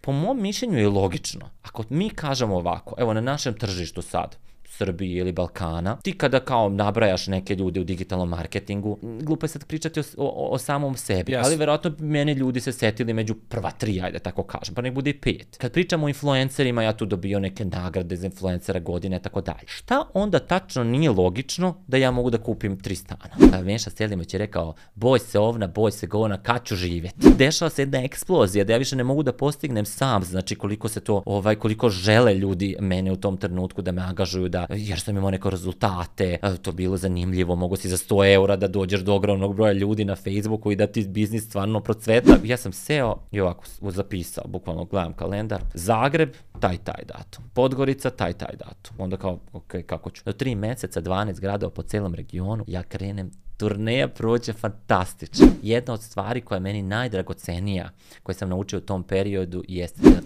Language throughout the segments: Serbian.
po mom mišljenju je logično. Ako mi kažemo ovako, evo na našem tržištu sad, Srbiji ili Balkana, ti kada kao nabrajaš neke ljude u digitalnom marketingu, glupo je sad pričati o, o, o samom sebi, Jasno. ali verovatno mene ljudi se setili među prva tri, ajde tako kažem, pa nek bude i pet. Kad pričamo o influencerima, ja tu dobio neke nagrade za influencera godine, tako dalje. Šta onda tačno nije logično da ja mogu da kupim tri stana? Pa Venša Selimoć je rekao, boj se ovna, boj se govna, kad ću živjeti? Dešava se jedna eksplozija da ja više ne mogu da postignem sam, znači koliko se to, ovaj, koliko žele ljudi mene u tom trenutku da me angažuju, da, jer sam imao neke rezultate, to bilo zanimljivo, mogu si za 100 eura da dođeš do ogromnog broja ljudi na Facebooku i da ti biznis stvarno procveta. Ja sam seo i ovako zapisao, bukvalno gledam kalendar, Zagreb, taj, taj datum, Podgorica, taj, taj datum. Onda kao, ok, kako ću? Do tri meseca, 12 gradova po celom regionu, ja krenem turneja prođe fantastično. Jedna od stvari koja je meni najdragocenija, koje sam naučio u tom periodu, jeste da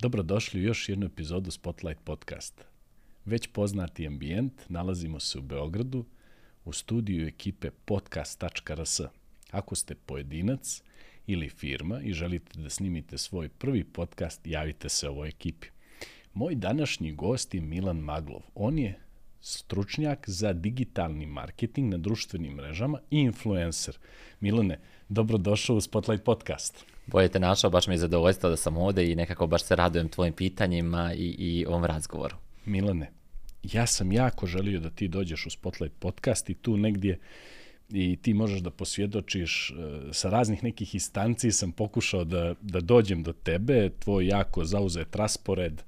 Dobrodošli u još jednu epizodu Spotlight podcasta. Već poznati ambijent, nalazimo se u Beogradu, u studiju ekipe podcast.rs. Ako ste pojedinac ili firma i želite da snimite svoj prvi podcast, javite se ovoj ekipi. Moj današnji gost je Milan Maglov. On je stručnjak za digitalni marketing na društvenim mrežama i influencer. Milane, dobrodošao u Spotlight podcast. bolje te našao, baš mi je zadovoljstvo da sam ovde i nekako baš se radujem tvojim pitanjima i, i ovom razgovoru. Milane, ja sam jako želio da ti dođeš u Spotlight podcast i tu negdje i ti možeš da posvjedočiš e, sa raznih nekih instanci sam pokušao da, da dođem do tebe, tvoj jako zauzet raspored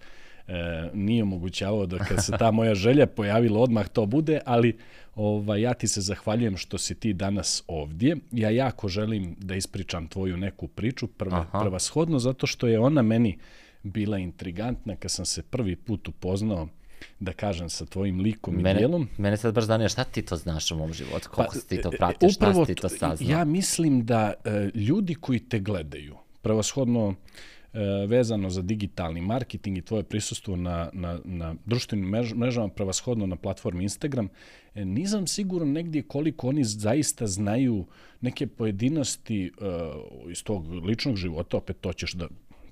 e, nije omogućavao da kad se ta moja želja pojavila odmah to bude, ali ovaj, ja ti se zahvaljujem što si ti danas ovdje. Ja jako želim da ispričam tvoju neku priču, prva, prvashodno zato što je ona meni bila intrigantna kad sam se prvi put upoznao da kažem sa tvojim likom i Mene, dijelom. mene sad baš zanima šta ti to znaš u mom životu, koliko si ti to e, pratio, šta upravo si ti to saznao? Ja mislim da e, ljudi koji te gledaju, prevashodno e, vezano za digitalni marketing i tvoje prisustvo na, na, na društvenim mrež- mrežama, prevashodno na platformi Instagram, e, nisam siguran negdje koliko oni zaista znaju neke pojedinosti e, iz tog ličnog života, opet to ćeš da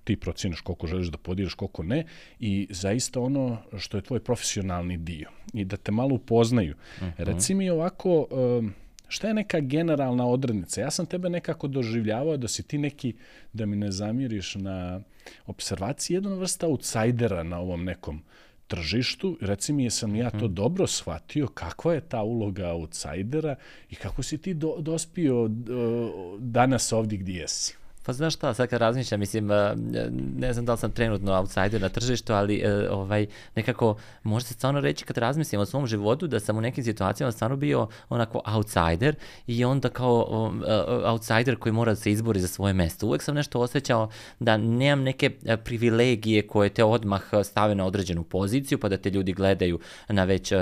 ti procjeniš koliko želiš da podijeliš, koliko ne i zaista ono što je tvoj profesionalni dio i da te malo upoznaju. Uh -huh. Reci mi ovako, um, šta je neka generalna odrednica? Ja sam tebe nekako doživljavao da si ti neki, da mi ne zamiriš na observaciji, jedna vrsta outsidera na ovom nekom tržištu. Reci mi, jesam ja to dobro shvatio, kakva je ta uloga outsidera i kako si ti do, dospio danas ovdje gdje jesi? Pa znaš šta, sad kad razmišljam, mislim, eh, ne znam da li sam trenutno outsider na tržištu, ali eh, ovaj, nekako može se stvarno reći kad razmislim o svom životu da sam u nekim situacijama stvarno bio onako outsider i onda kao eh, outsider koji mora da se izbori za svoje mesto. Uvek sam nešto osjećao da nemam neke privilegije koje te odmah stave na određenu poziciju pa da te ljudi gledaju na već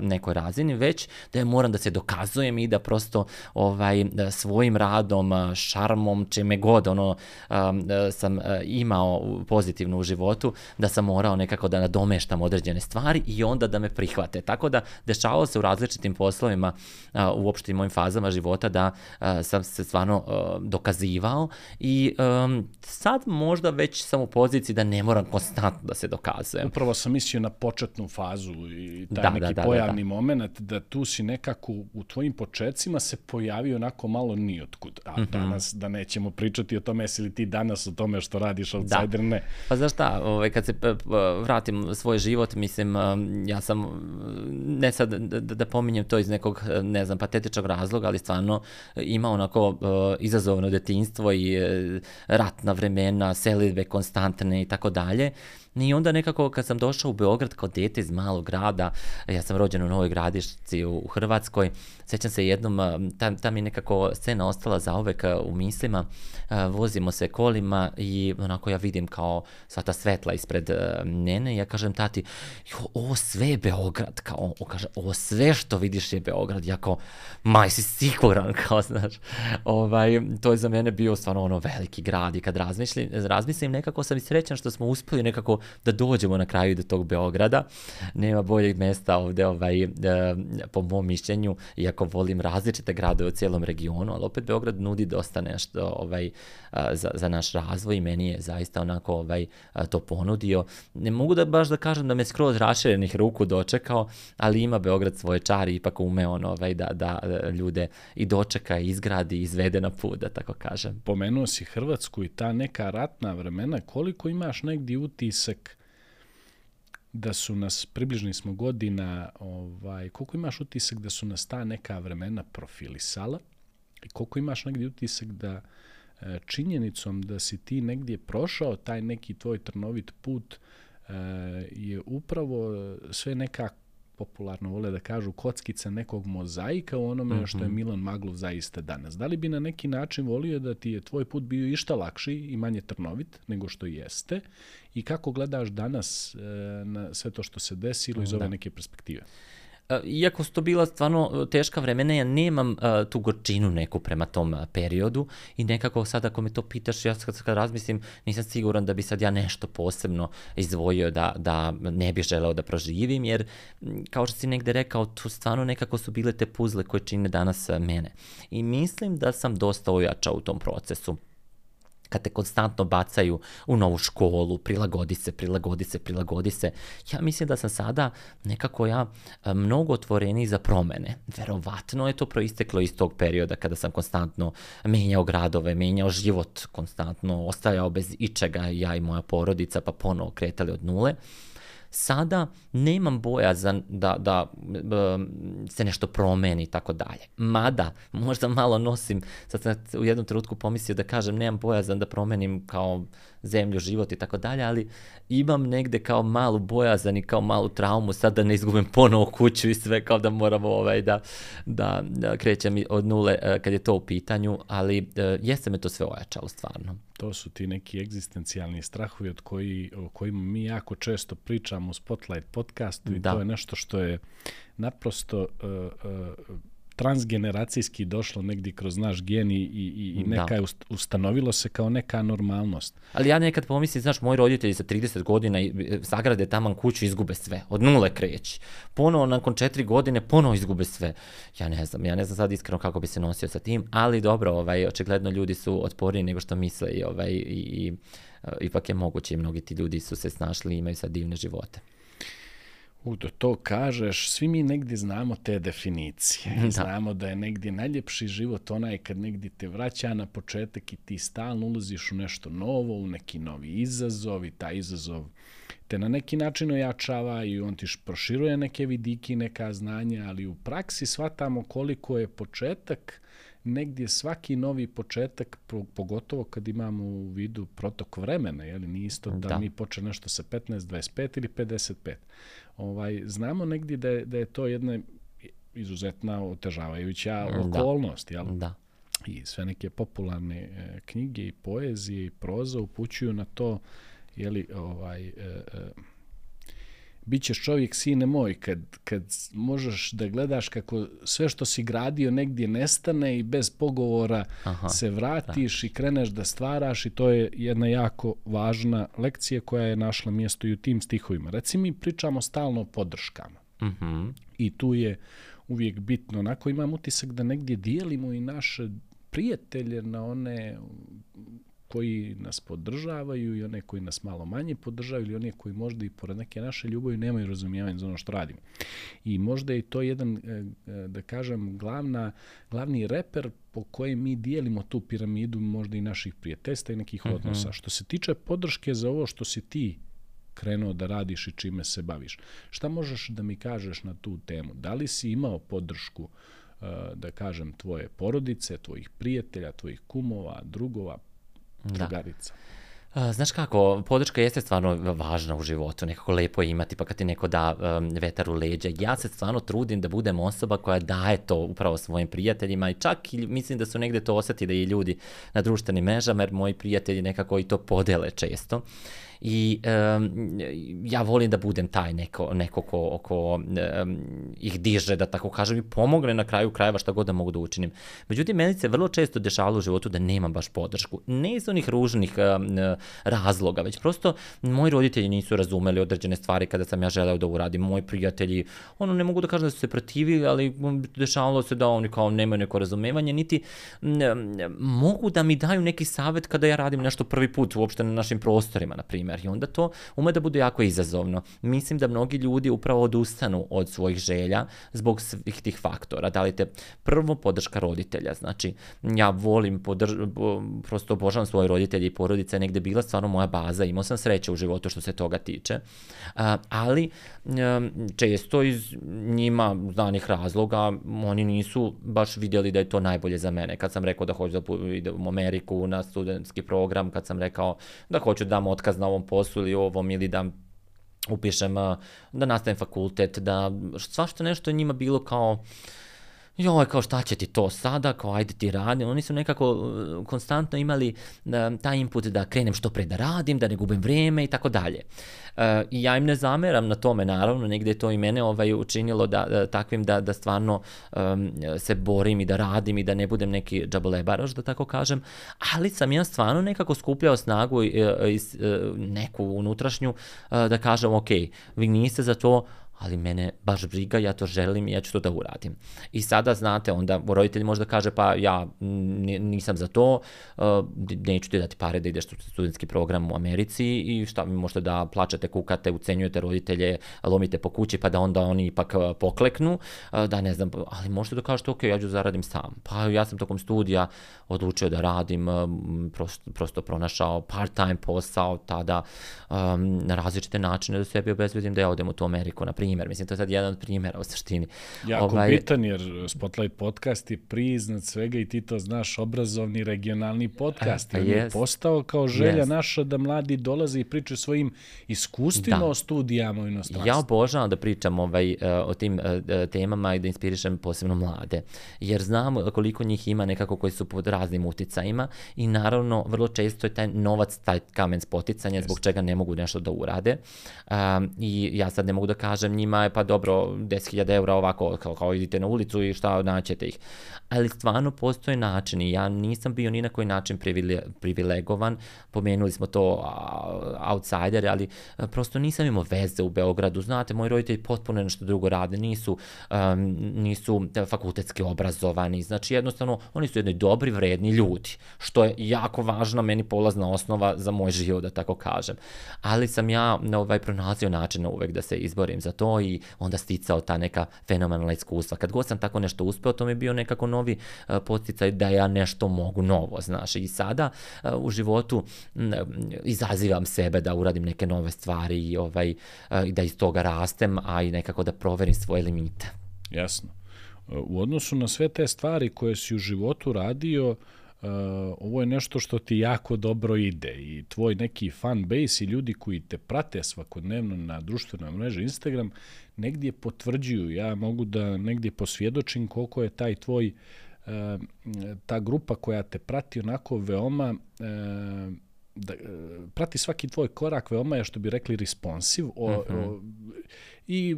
nekoj razini, već da ja moram da se dokazujem i da prosto ovaj, svojim radom, šarmom, čime god ono um, sam uh, imao pozitivno u životu, da sam morao nekako da nadomeštam određene stvari i onda da me prihvate. Tako da dešavalo se u različitim poslovima, uh, uopšte i mojim fazama života, da uh, sam se stvarno uh, dokazivao i um, sad možda već sam u poziciji da ne moram konstantno da se dokazujem. Upravo sam mislio na početnu fazu i taj Da, neki da, da, pojavni da, da. moment da tu si nekako u tvojim početcima se pojavio onako malo nijotkud. A Mhm. danas da nećemo pričati o tome jesi li ti danas o tome što radiš outsider, ne. Pa znaš šta, ovaj, kad se vratim svoj život, mislim, um, ja sam, um, ne sad da, da pominjem to iz nekog, ne znam, patetičnog razloga, ali stvarno ima onako uh, izazovno detinstvo i uh, ratna vremena, selidbe konstantne i tako dalje. I onda nekako kad sam došao u Beograd kao dete iz malog grada, ja sam rođen u Novoj Gradišci u, Hrvatskoj, sećam se jednom, tam, tam je nekako scena ostala zauvek u mislima, vozimo se kolima i onako ja vidim kao sva ta svetla ispred mene i ja kažem tati, jo, ovo sve je Beograd, kao, on kaže, ovo sve što vidiš je Beograd, ja kao, maj si siguran, kao, znaš, ovaj, to je za mene bio stvarno ono veliki grad i kad razmišljam, razmislim nekako sam i srećan što smo uspeli nekako da dođemo na kraju do tog Beograda. Nema boljeg mesta ovde, ovaj, e, po mom mišljenju, iako volim različite gradove u cijelom regionu, ali opet Beograd nudi dosta nešto ovaj, za, za naš razvoj i meni je zaista onako ovaj, to ponudio. Ne mogu da baš da kažem da me skroz raširenih ruku dočekao, ali ima Beograd svoje čari, ipak ume on ovaj, da, da ljude i dočeka, i izgradi, i izvede na put, da tako kažem. Pomenuo si Hrvatsku i ta neka ratna vremena, koliko imaš negdje utisak da su nas, približni smo godina, ovaj, koliko imaš utisak da su nas ta neka vremena profilisala? I koliko imaš negdje utisak da e, činjenicom da si ti negdje prošao taj neki tvoj trnovit put e, je upravo sve neka popularno vole da kažu kockica nekog mozaika u onome mm -hmm. što je. Milan Maglov zaista danas. Da li bi na neki način volio da ti je tvoj put bio išta lakši i manje trnovit nego što jeste i kako gledaš danas e, na sve to što se desilo iz ove neke perspektive? E, iako su to bila stvarno e, teška vremena, ja nemam uh, tu gorčinu neku prema tom uh, periodu i nekako sad ako me to pitaš, ja kad, kad razmislim, nisam siguran da bi sad ja nešto posebno izdvojio da, da ne bih želeo da proživim, jer kao što si negde rekao, tu stvarno nekako su bile te puzle koje čine danas mene. I mislim da sam dosta ojačao u tom procesu kad te konstantno bacaju u novu školu, prilagodi se, prilagodi se, prilagodi se. Ja mislim da sam sada nekako ja e, mnogo otvoreniji za promene. Verovatno je to proisteklo iz tog perioda kada sam konstantno menjao gradove, menjao život konstantno, ostajao bez ičega ja i moja porodica pa ponovo kretali od nule. Sada nemam bojazan da, da se nešto promeni i tako dalje. Mada, možda malo nosim, sad sam u jednom trenutku pomislio da kažem nemam bojazan da promenim kao zemlju, život i tako dalje, ali imam negde kao malu bojazan i kao malu traumu sad da ne izgubim ponovo kuću i sve kao da moram ovaj, da, da, da krećem od nule e, kad je to u pitanju, ali e, jeste me to sve ojačalo stvarno. To su ti neki egzistencijalni strahovi od koji, o kojima mi jako često pričamo u Spotlight podcastu i da. to je nešto što je naprosto uh, uh, transgeneracijski došlo negdje kroz naš gen i, i, i neka da. je ustanovilo se kao neka normalnost. Ali ja nekad pomislim, znaš, moji roditelji sa 30 godina e, sagrade taman kuću izgube sve. Od nule kreći. Ponovo, nakon četiri godine, ponovo izgube sve. Ja ne znam, ja ne znam sad iskreno kako bi se nosio sa tim, ali dobro, ovaj, očigledno ljudi su otporiji nego što misle i, ovaj, i, i, e, ipak je moguće i mnogi ti ljudi su se snašli i imaju sad divne živote. Udo, to kažeš, svi mi negdje znamo te definicije. Da. Znamo da je negdje najljepši život onaj kad negdje te vraća na početak i ti stalno ulaziš u nešto novo, u neki novi izazov i taj izazov te na neki način ojačava i on ti proširuje neke vidiki, neka znanja, ali u praksi shvatamo koliko je početak negdje svaki novi početak, pogotovo kad imamo u vidu protok vremena, je li nije isto da, da. mi počne nešto sa 15, 25 ili 55 ovaj, znamo negdje da je, da je to jedna izuzetna otežavajuća da. okolnost, jel? Da. I sve neke popularne e, knjige i poezije i proza upućuju na to, jeli, ovaj, e, e, Bićeš čovjek, sine moj, kad, kad možeš da gledaš kako sve što si gradio negdje nestane i bez pogovora Aha, se vratiš da. i kreneš da stvaraš i to je jedna jako važna lekcija koja je našla mjesto i u tim stihovima. Reci mi pričamo stalno o podrškama. Uh mhm. -huh. I tu je uvijek bitno. Onako imam utisak da negdje dijelimo i naše prijatelje na one koji nas podržavaju i one koji nas malo manje podržavaju ili one koji možda i pored neke naše ljubavi nemaju razumijevanje za ono što radimo. I možda je to jedan, e, e, da kažem, glavna, glavni reper po kojem mi dijelimo tu piramidu možda i naših prijateljstva i nekih uh mhm. -huh. odnosa. Što se tiče podrške za ovo što si ti krenuo da radiš i čime se baviš. Šta možeš da mi kažeš na tu temu? Da li si imao podršku e, da kažem, tvoje porodice, tvojih prijatelja, tvojih kumova, drugova, drugarica. Da. Znaš kako, podrška jeste stvarno važna u životu, nekako lepo je imati, pa kad ti neko da um, vetar u leđa. Ja se stvarno trudim da budem osoba koja daje to upravo svojim prijateljima i čak i mislim da su negde to osjeti da i ljudi na društvenim mrežama, jer moji prijatelji nekako i to podele često. I um, ja volim da budem taj neko, neko ko, ko um, ih diže, da tako kažem, i pomogne na kraju krajeva šta god da mogu da učinim. Međutim, meni se vrlo često dešavalo u životu da nemam baš podršku. Ne iz onih ružnih um, razloga, već prosto moji roditelji nisu razumeli određene stvari kada sam ja želeo da uradim. Moji prijatelji, ono, ne mogu da kažem da su se protivili, ali dešavalo se da oni kao nemaju neko razumevanje, niti mogu da mi daju neki savet kada ja radim nešto prvi put uopšte na našim prostorima, na primjer. I onda to ume da bude jako izazovno. Mislim da mnogi ljudi upravo odustanu od svojih želja zbog svih tih faktora. Da li te prvo podrška roditelja, znači ja volim, podrž, prosto obožavam svoje roditelje i porodice, negde bila stvarno moja baza, imao sam sreće u životu što se toga tiče, ali često iz njima znanih razloga oni nisu baš vidjeli da je to najbolje za mene. Kad sam rekao da hoću da idem u Ameriku na studentski program, kad sam rekao da hoću da dam otkaz na ovom poslu ili ovom ili da upišem, da nastavim fakultet, da svašta nešto njima bilo kao uh, joj, kao šta će ti to sada, kao ajde ti radi. Oni su nekako uh, konstantno imali uh, taj input da krenem što pre da radim, da ne gubim vreme i tako dalje. Uh, I ja im ne zameram na tome, naravno, negde je to i mene ovaj, učinilo da, da takvim da, da stvarno um, se borim i da radim i da ne budem neki džabolebaraš, da tako kažem, ali sam ja stvarno nekako skupljao snagu i, i, i neku unutrašnju da kažem, ok, vi niste za to, ali mene baš briga, ja to želim i ja ću to da uradim. I sada, znate, onda roditelj možda kaže, pa ja nisam za to, uh, neću ti dati pare da ideš u studentski program u Americi i šta mi možete da plačete, kukate, ucenjujete roditelje, lomite po kući, pa da onda oni ipak uh, pokleknu, uh, da ne znam, ali možete da kažete, ok, ja ću zaradim sam. Pa ja sam tokom studija odlučio da radim, prosto, prosto pronašao part-time posao tada um, na različite načine da sebi obezbedim da ja odem u tu Ameriku, na primjer primer. Mislim, to je sad jedan od primjera u suštini. Jako ovaj, bitan, jer Spotlight podcast je priznat svega i ti to znaš, obrazovni regionalni podcast. I on je postao kao želja yes. naša da mladi dolaze i pričaju svojim iskustvima da. o studijama u inostranstvu. Ja obožavam da pričam ovaj, eh, o tim eh, temama i da inspirišem posebno mlade. Jer znam koliko njih ima nekako koji su pod raznim uticajima i naravno vrlo često je taj novac, taj kamen spoticanja yes. zbog čega ne mogu nešto da urade. Um, I ja sad ne mogu da kažem njima je pa dobro 10.000 eura ovako kao, kao idite na ulicu i šta naćete ih. Ali stvarno postoje načini. Ja nisam bio ni na koji način privile, privilegovan. Pomenuli smo to uh, outsider, ali uh, prosto nisam imao veze u Beogradu. Znate, moji roditelji potpuno nešto drugo rade. Nisu, um, nisu fakultetski obrazovani. Znači jednostavno oni su jedni dobri, vredni ljudi. Što je jako važna meni polazna osnova za moj život, da tako kažem. Ali sam ja ovaj, pronalazio načina uvek da se izborim za to i onda sticao ta neka fenomenalna iskustva. Kad god sam tako nešto uspeo, to mi je bio nekako novi uh, podsticaj da ja nešto mogu novo, znaš. I sada uh, u životu izazivam sebe da uradim neke nove stvari i ovaj, uh, da iz toga rastem, a i nekako da proverim svoje limite. Jasno. U odnosu na sve te stvari koje si u životu radio, uh, uh, ovo je nešto što ti jako dobro ide i tvoj neki fan base i ljudi koji te prate svakodnevno na društvenoj mreži Instagram negdje potvrđuju, ja mogu da negdje posvjedočim koliko je taj tvoj uh, ta grupa koja te prati onako veoma uh, da, prati svaki tvoj korak veoma je što bi rekli responsiv o, uh -huh. o, mhm. I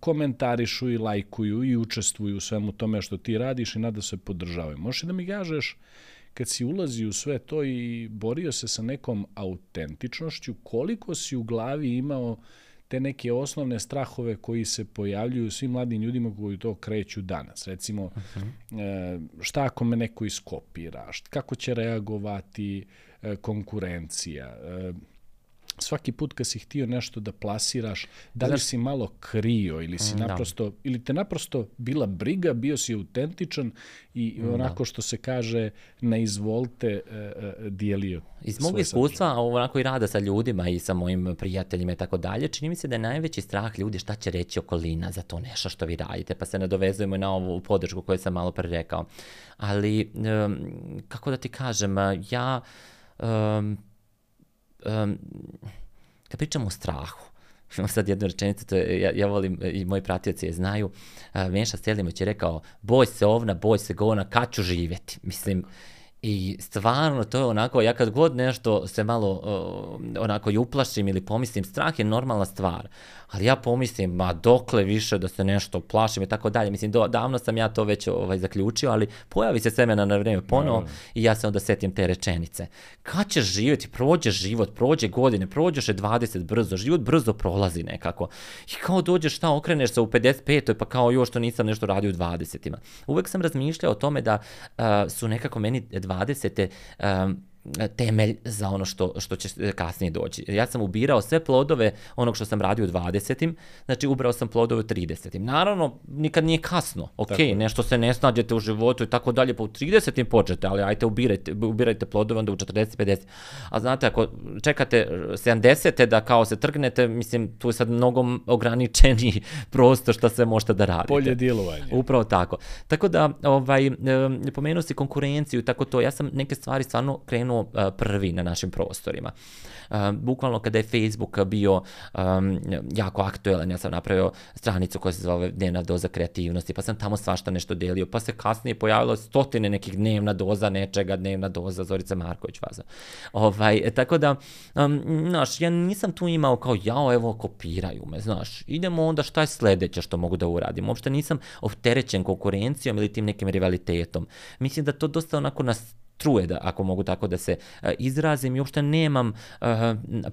komentarišu i lajkuju i učestvuju u svemu tome što ti radiš i nada se podržavaju. Možeš da mi gažeš kad si ulazi u sve to i borio se sa nekom autentičnošću, koliko si u glavi imao te neke osnovne strahove koji se pojavljuju svim mladim ljudima koji to kreću danas. Recimo, uh -huh. šta ako me neko iskopira, kako će reagovati e, konkurencija, e, svaki put kad si htio nešto da plasiraš, da li Znaš, si malo krio ili si mm, da. naprosto, ili te naprosto bila briga, bio si autentičan i da. onako što se kaže na izvolte uh, dijelio. Iz mog iskustva, onako i rada sa ljudima i sa mojim prijateljima i tako dalje, čini mi se da je najveći strah ljudi šta će reći okolina za to nešto što vi radite, pa se nadovezujemo na ovu podršku koju sam malo pre rekao. Ali, um, kako da ti kažem, ja um, um, kad pričamo o strahu, imam sad jednu rečenicu, to je, ja, ja volim, i moji pratioci je znaju, uh, Venša Selimoć je rekao, boj se ovna, boj se govna, kad ću živjeti? Mislim, I stvarno to je onako, ja kad god nešto se malo uh, onako i uplašim ili pomislim, strah je normalna stvar ali ja pomislim, ma dokle više da se nešto plašim i tako dalje. Mislim, do, davno sam ja to već ovaj, zaključio, ali pojavi se semena na vreme ponovo no. i ja se onda setim te rečenice. Kad ćeš živjeti, prođe život, prođe godine, prođeš je 20 brzo, život brzo prolazi nekako. I kao dođeš šta, okreneš se u 55. pa kao još što nisam nešto radio u 20. Uvek sam razmišljao o tome da uh, su nekako meni 20. Um, temelj za ono što, što će kasnije doći. Ja sam ubirao sve plodove onog što sam radio u 20. Znači, ubrao sam plodove u 30. Naravno, nikad nije kasno. Ok, tako. nešto se ne snađete u životu i tako dalje, pa u 30. počete, ali ajte ubirajte, ubirajte plodove onda u 40, 50. A znate, ako čekate 70. da kao se trgnete, mislim, tu je sad mnogo ograničeni prostor što sve možete da radite. Polje djelovanje. Upravo tako. Tako da, ovaj, pomenuo si konkurenciju tako to, ja sam neke stvari stvarno krenuo krenuo uh, prvi na našim prostorima. Uh, bukvalno kada je Facebook bio um, jako aktuelan, ja sam napravio stranicu koja se zove Dnevna doza kreativnosti, pa sam tamo svašta nešto delio, pa se kasnije pojavilo stotine nekih dnevna doza nečega, dnevna doza Zorica Marković vaza. Ovaj, tako da, um, znaš, ja nisam tu imao kao, jao, evo, kopiraju me, znaš, idemo onda šta je sledeće što mogu da uradim. Uopšte nisam opterećen konkurencijom ili tim nekim rivalitetom. Mislim da to dosta onako nas truje, da, ako mogu tako da se uh, izrazim i uopšte nemam uh,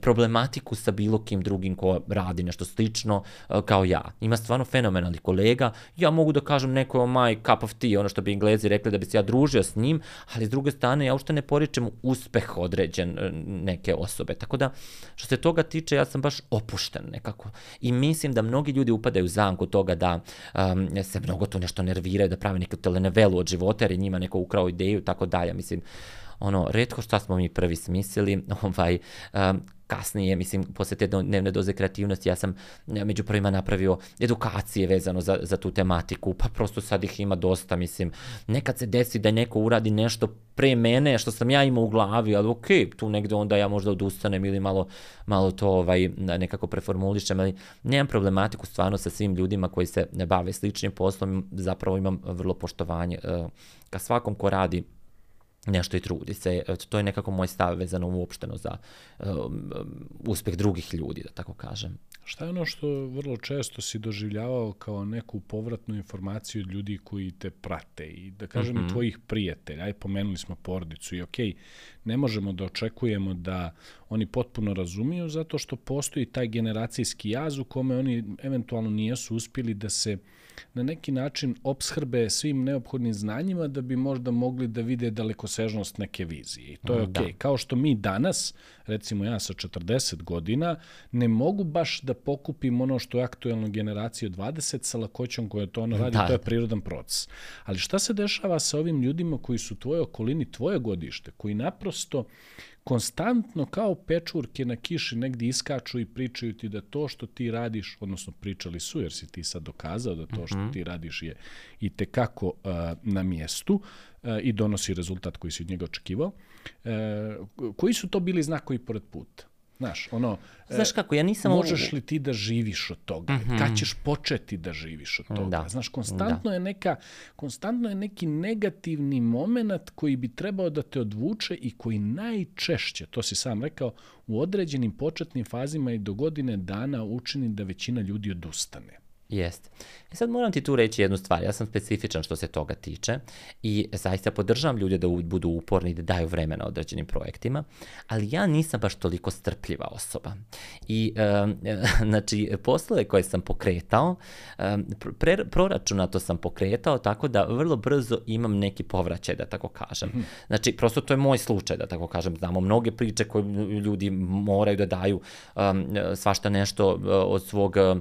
problematiku sa bilo kim drugim ko radi nešto slično uh, kao ja. Ima stvarno fenomenalnih kolega, ja mogu da kažem neko my cup of tea, ono što bi englezi rekli da bi se ja družio s njim, ali s druge strane ja uopšte ne poričem uspeh određen neke osobe. Tako da, što se toga tiče, ja sam baš opušten nekako. I mislim da mnogi ljudi upadaju u zamku toga da um, se mnogo tu nešto nerviraju, da prave neku telenovelu od života, jer je njima neko ukrao ideju, tako dalje. Mislim, mislim, ono, redko šta smo mi prvi smislili, ovaj, um, kasnije, mislim, posle te dnevne doze kreativnosti, ja sam među prvima napravio edukacije vezano za, za tu tematiku, pa prosto sad ih ima dosta, mislim, nekad se desi da neko uradi nešto pre mene, što sam ja imao u glavi, ali ok, tu negde onda ja možda odustanem ili malo, malo to ovaj, nekako preformulišem, ali nemam problematiku stvarno sa svim ljudima koji se ne bave sličnim poslom, zapravo imam vrlo poštovanje uh, ka svakom ko radi nešto i trudi se. To je nekako moj stav vezano uopšteno za um, uspeh drugih ljudi, da tako kažem. Šta je ono što vrlo često si doživljavao kao neku povratnu informaciju od ljudi koji te prate i da kažem mm -hmm. i mhm. tvojih prijatelja, aj pomenuli smo porodicu i okej, okay, ne možemo da očekujemo da oni potpuno razumiju zato što postoji taj generacijski jaz u kome oni eventualno nijesu uspjeli da se uh, na neki način obshrbe svim neophodnim znanjima da bi možda mogli da vide dalekosežnost neke vizije. I to je okej. Okay. Da. Kao što mi danas, recimo ja sa 40 godina, ne mogu baš da pokupim ono što je aktuelno generacija 20 sa lakoćom koja to ona radi, da. to je prirodan proces. Ali šta se dešava sa ovim ljudima koji su tvoje okolini, tvoje godište, koji naprosto konstantno kao pečurke na kiši negdje iskaču i pričaju ti da to što ti radiš, odnosno pričali su jer si ti sad dokazao da to što mhm. ti radiš je i tekako uh, na mjestu uh, i donosi rezultat koji si od njega očekivao. Uh, koji su to bili znakovi pored puta? Znaš, ono... Znaš kako, ja nisam... Možeš li ti da živiš od toga? Mm -hmm. Kad ćeš početi da živiš od toga? Da. Znaš, konstantno da. je neka, konstantno je neki negativni moment koji bi trebao da te odvuče i koji najčešće, to si sam rekao, u određenim početnim fazima i do godine dana učini da većina ljudi odustane. Jeste. E sad moram ti tu reći jednu stvar, ja sam specifičan što se toga tiče i zaista podržavam ljude da budu uporni, da daju vremena određenim projektima, ali ja nisam baš toliko strpljiva osoba. I um, znači, poslove koje sam pokretao, um, pre, proračunato sam pokretao tako da vrlo brzo imam neki povraćaj, da tako kažem. -hmm. Znači, prosto to je moj slučaj, da tako kažem. Znamo mnoge priče koje ljudi moraju da daju um, svašta nešto uh, od svog uh,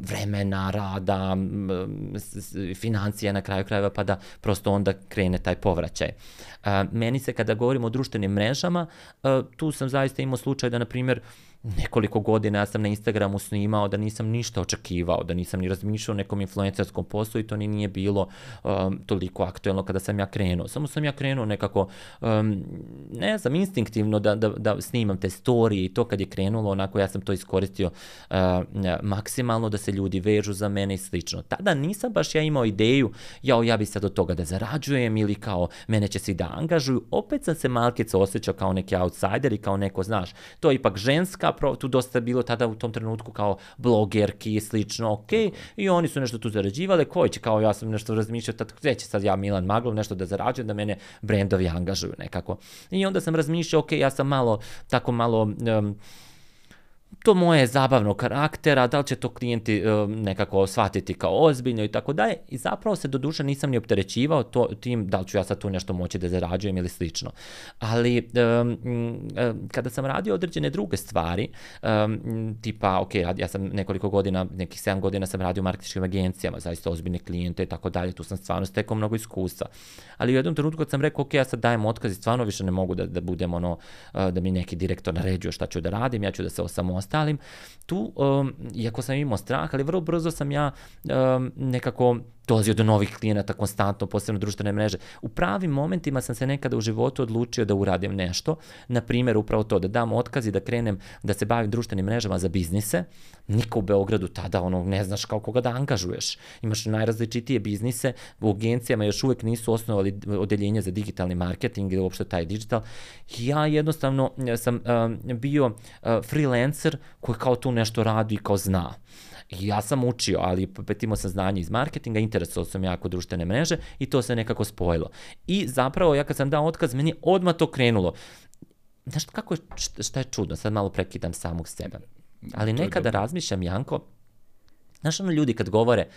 vremena, rada, financija na kraju krajeva, pa da prosto onda krene taj povraćaj. Meni se kada govorimo o društvenim mrežama, tu sam zaista imao slučaj da, na primjer, nekoliko godina ja sam na Instagramu snimao da nisam ništa očekivao, da nisam ni razmišljao o nekom influencerskom poslu i to ni nije bilo um, toliko aktuelno kada sam ja krenuo. Samo sam ja krenuo nekako, um, ne znam, instinktivno da, da, da snimam te storije i to kad je krenulo, onako ja sam to iskoristio uh, maksimalno da se ljudi vežu za mene i slično. Tada nisam baš ja imao ideju, jao, ja bi sad od toga da zarađujem ili kao mene će svi da angažuju. Opet sam se malkice osjećao kao neki outsider i kao neko, znaš, to je ipak ženska, tu dosta bilo tada u tom trenutku kao blogerki i slično, ok, i oni su nešto tu zarađivali, koji će, kao ja sam nešto razmišljao, tad, gde će sad ja Milan Maglov nešto da zarađujem, da mene brendovi angažuju nekako. I onda sam razmišljao, ok, ja sam malo, tako malo, um, to moje zabavno karaktera, da li će to klijenti um, nekako shvatiti kao ozbiljno i tako dalje. I zapravo se do duše nisam ni opterećivao to, tim da li ću ja sad tu nešto moći da zarađujem ili slično. Ali um, um, kada sam radio određene druge stvari, um, tipa, ok, ja sam nekoliko godina, nekih 7 godina sam radio u marketičkim agencijama, zaista ozbiljne klijente i tako dalje, tu sam stvarno stekao mnogo iskustva. Ali u jednom trenutku kad sam rekao, ok, ja sad dajem otkaz i stvarno više ne mogu da, da budem ono, da mi neki direktor naređuje šta ću da radim, ja ću da se osamostalim ostalim, tu, um, iako sam imao strah, ali vrlo brzo sam ja um, nekako dolazio do novih klijenata konstantno, posebno društvene mreže. U pravim momentima sam se nekada u životu odlučio da uradim nešto, na primjer upravo to, da dam otkaz i da krenem da se bavim društvenim mrežama za biznise. Niko u Beogradu tada ono ne znaš kao koga da angažuješ. Imaš najrazličitije biznise, u agencijama još uvek nisu osnovali odeljenje za digitalni marketing ili uopšte taj digital. Ja jednostavno sam um, bio uh, freelancer koji kao tu nešto radi i kao zna. I ja sam učio, ali opet imao sam znanje iz marketinga, interesovao sam jako društvene mreže i to se nekako spojilo. I zapravo ja kad sam dao otkaz, meni odmah to krenulo. Znaš, kako je, šta je čudno, sad malo prekidam samog sebe. Ali nekada razmišljam, Janko, znaš ono ljudi kad govore,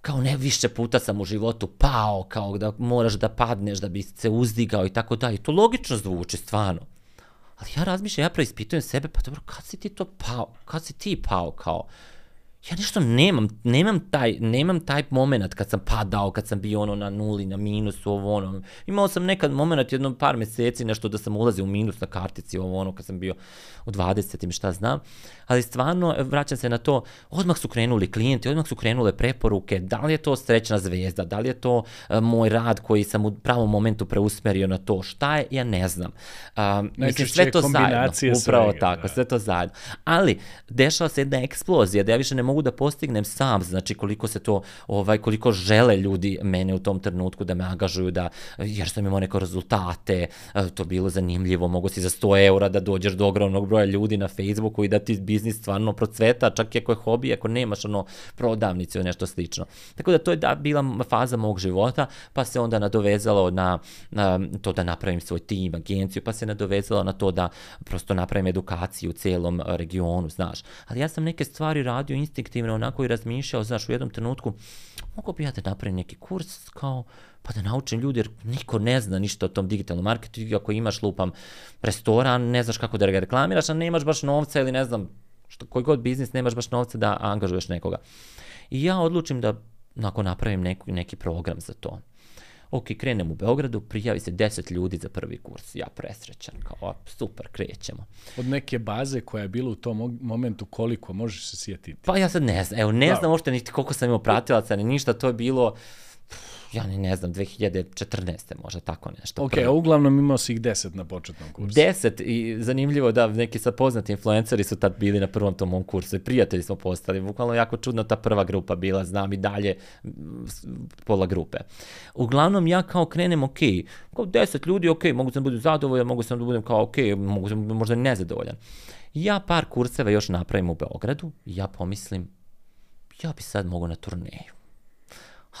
kao ne više puta sam u životu pao, kao da moraš da padneš da bi se uzdigao i tako dalje. To logično zvuči, stvarno. Ali ja razmišljam, ja preispitujem sebe, pa dobro, kad si ti to pao? Kad si ti pao kao? Ja nešto nemam, nemam taj, nemam taj moment kad sam padao, kad sam bio ono na nuli, na minusu, ovo ono. Imao sam nekad moment, jedno par meseci, nešto da sam ulazio u minus na kartici, ovo ono, kad sam bio u 20. šta znam. Ali stvarno, vraćam se na to, odmah su krenuli klijenti, odmah su krenule preporuke, da li je to srećna zvezda, da li je to uh, moj rad koji sam u pravom momentu preusmerio na to, šta je, ja ne znam. Uh, mislim, sve to zajedno, upravo svega, tako, da. sve to zajedno. Ali, dešava se jedna eksplozija, da ja više ne mogu da postignem sam, znači koliko se to, ovaj, koliko žele ljudi mene u tom trenutku da me angažuju, da, jer sam imao neko rezultate, to bilo zanimljivo, mogu si za 100 eura da dođeš do ogromnog broja ljudi na Facebooku i da ti biznis stvarno procveta, čak i ako je hobi, ako nemaš ono prodavnice ili nešto slično. Tako da to je da, bila faza mog života, pa se onda nadovezalo na, na to da napravim svoj tim, agenciju, pa se nadovezalo na to da prosto napravim edukaciju u celom regionu, znaš. Ali ja sam neke stvari radio instinktivno onako i razmišljao, znaš, u jednom trenutku, mogu bi ja da napravim neki kurs kao, pa da naučim ljudi, jer niko ne zna ništa o tom digitalnom marketingu, ako imaš, lupam, restoran, ne znaš kako da ga reklamiraš, a nemaš baš novca ili ne znam, što, koji god biznis, nemaš baš novca da angažuješ nekoga. I ja odlučim da, ako napravim neki, neki program za to, ok, krenem u Beogradu, prijavi se 10 ljudi za prvi kurs, ja presrećan, kao super, krećemo. Od neke baze koja je bila u tom momentu koliko, možeš se sjetiti? Pa ja sad ne znam, evo ne da. znam uopšte niti koliko sam imao pratilaca, ni ništa, to je bilo, ja ne, ne znam, 2014. možda tako nešto. Ok, a uglavnom imao si ih 10 na početnom kursu. 10 i zanimljivo da neki sad poznati influenceri su tad bili na prvom tom mom kursu i prijatelji smo postali. Bukvalno jako čudno ta prva grupa bila, znam i dalje pola grupe. Uglavnom ja kao krenem, ok, kao 10 ljudi, ok, mogu sam da budem zadovoljan, mogu sam da budem kao ok, mogu sam možda nezadovoljan. Ja par kurseva još napravim u Beogradu i ja pomislim, ja bi sad mogu na turneju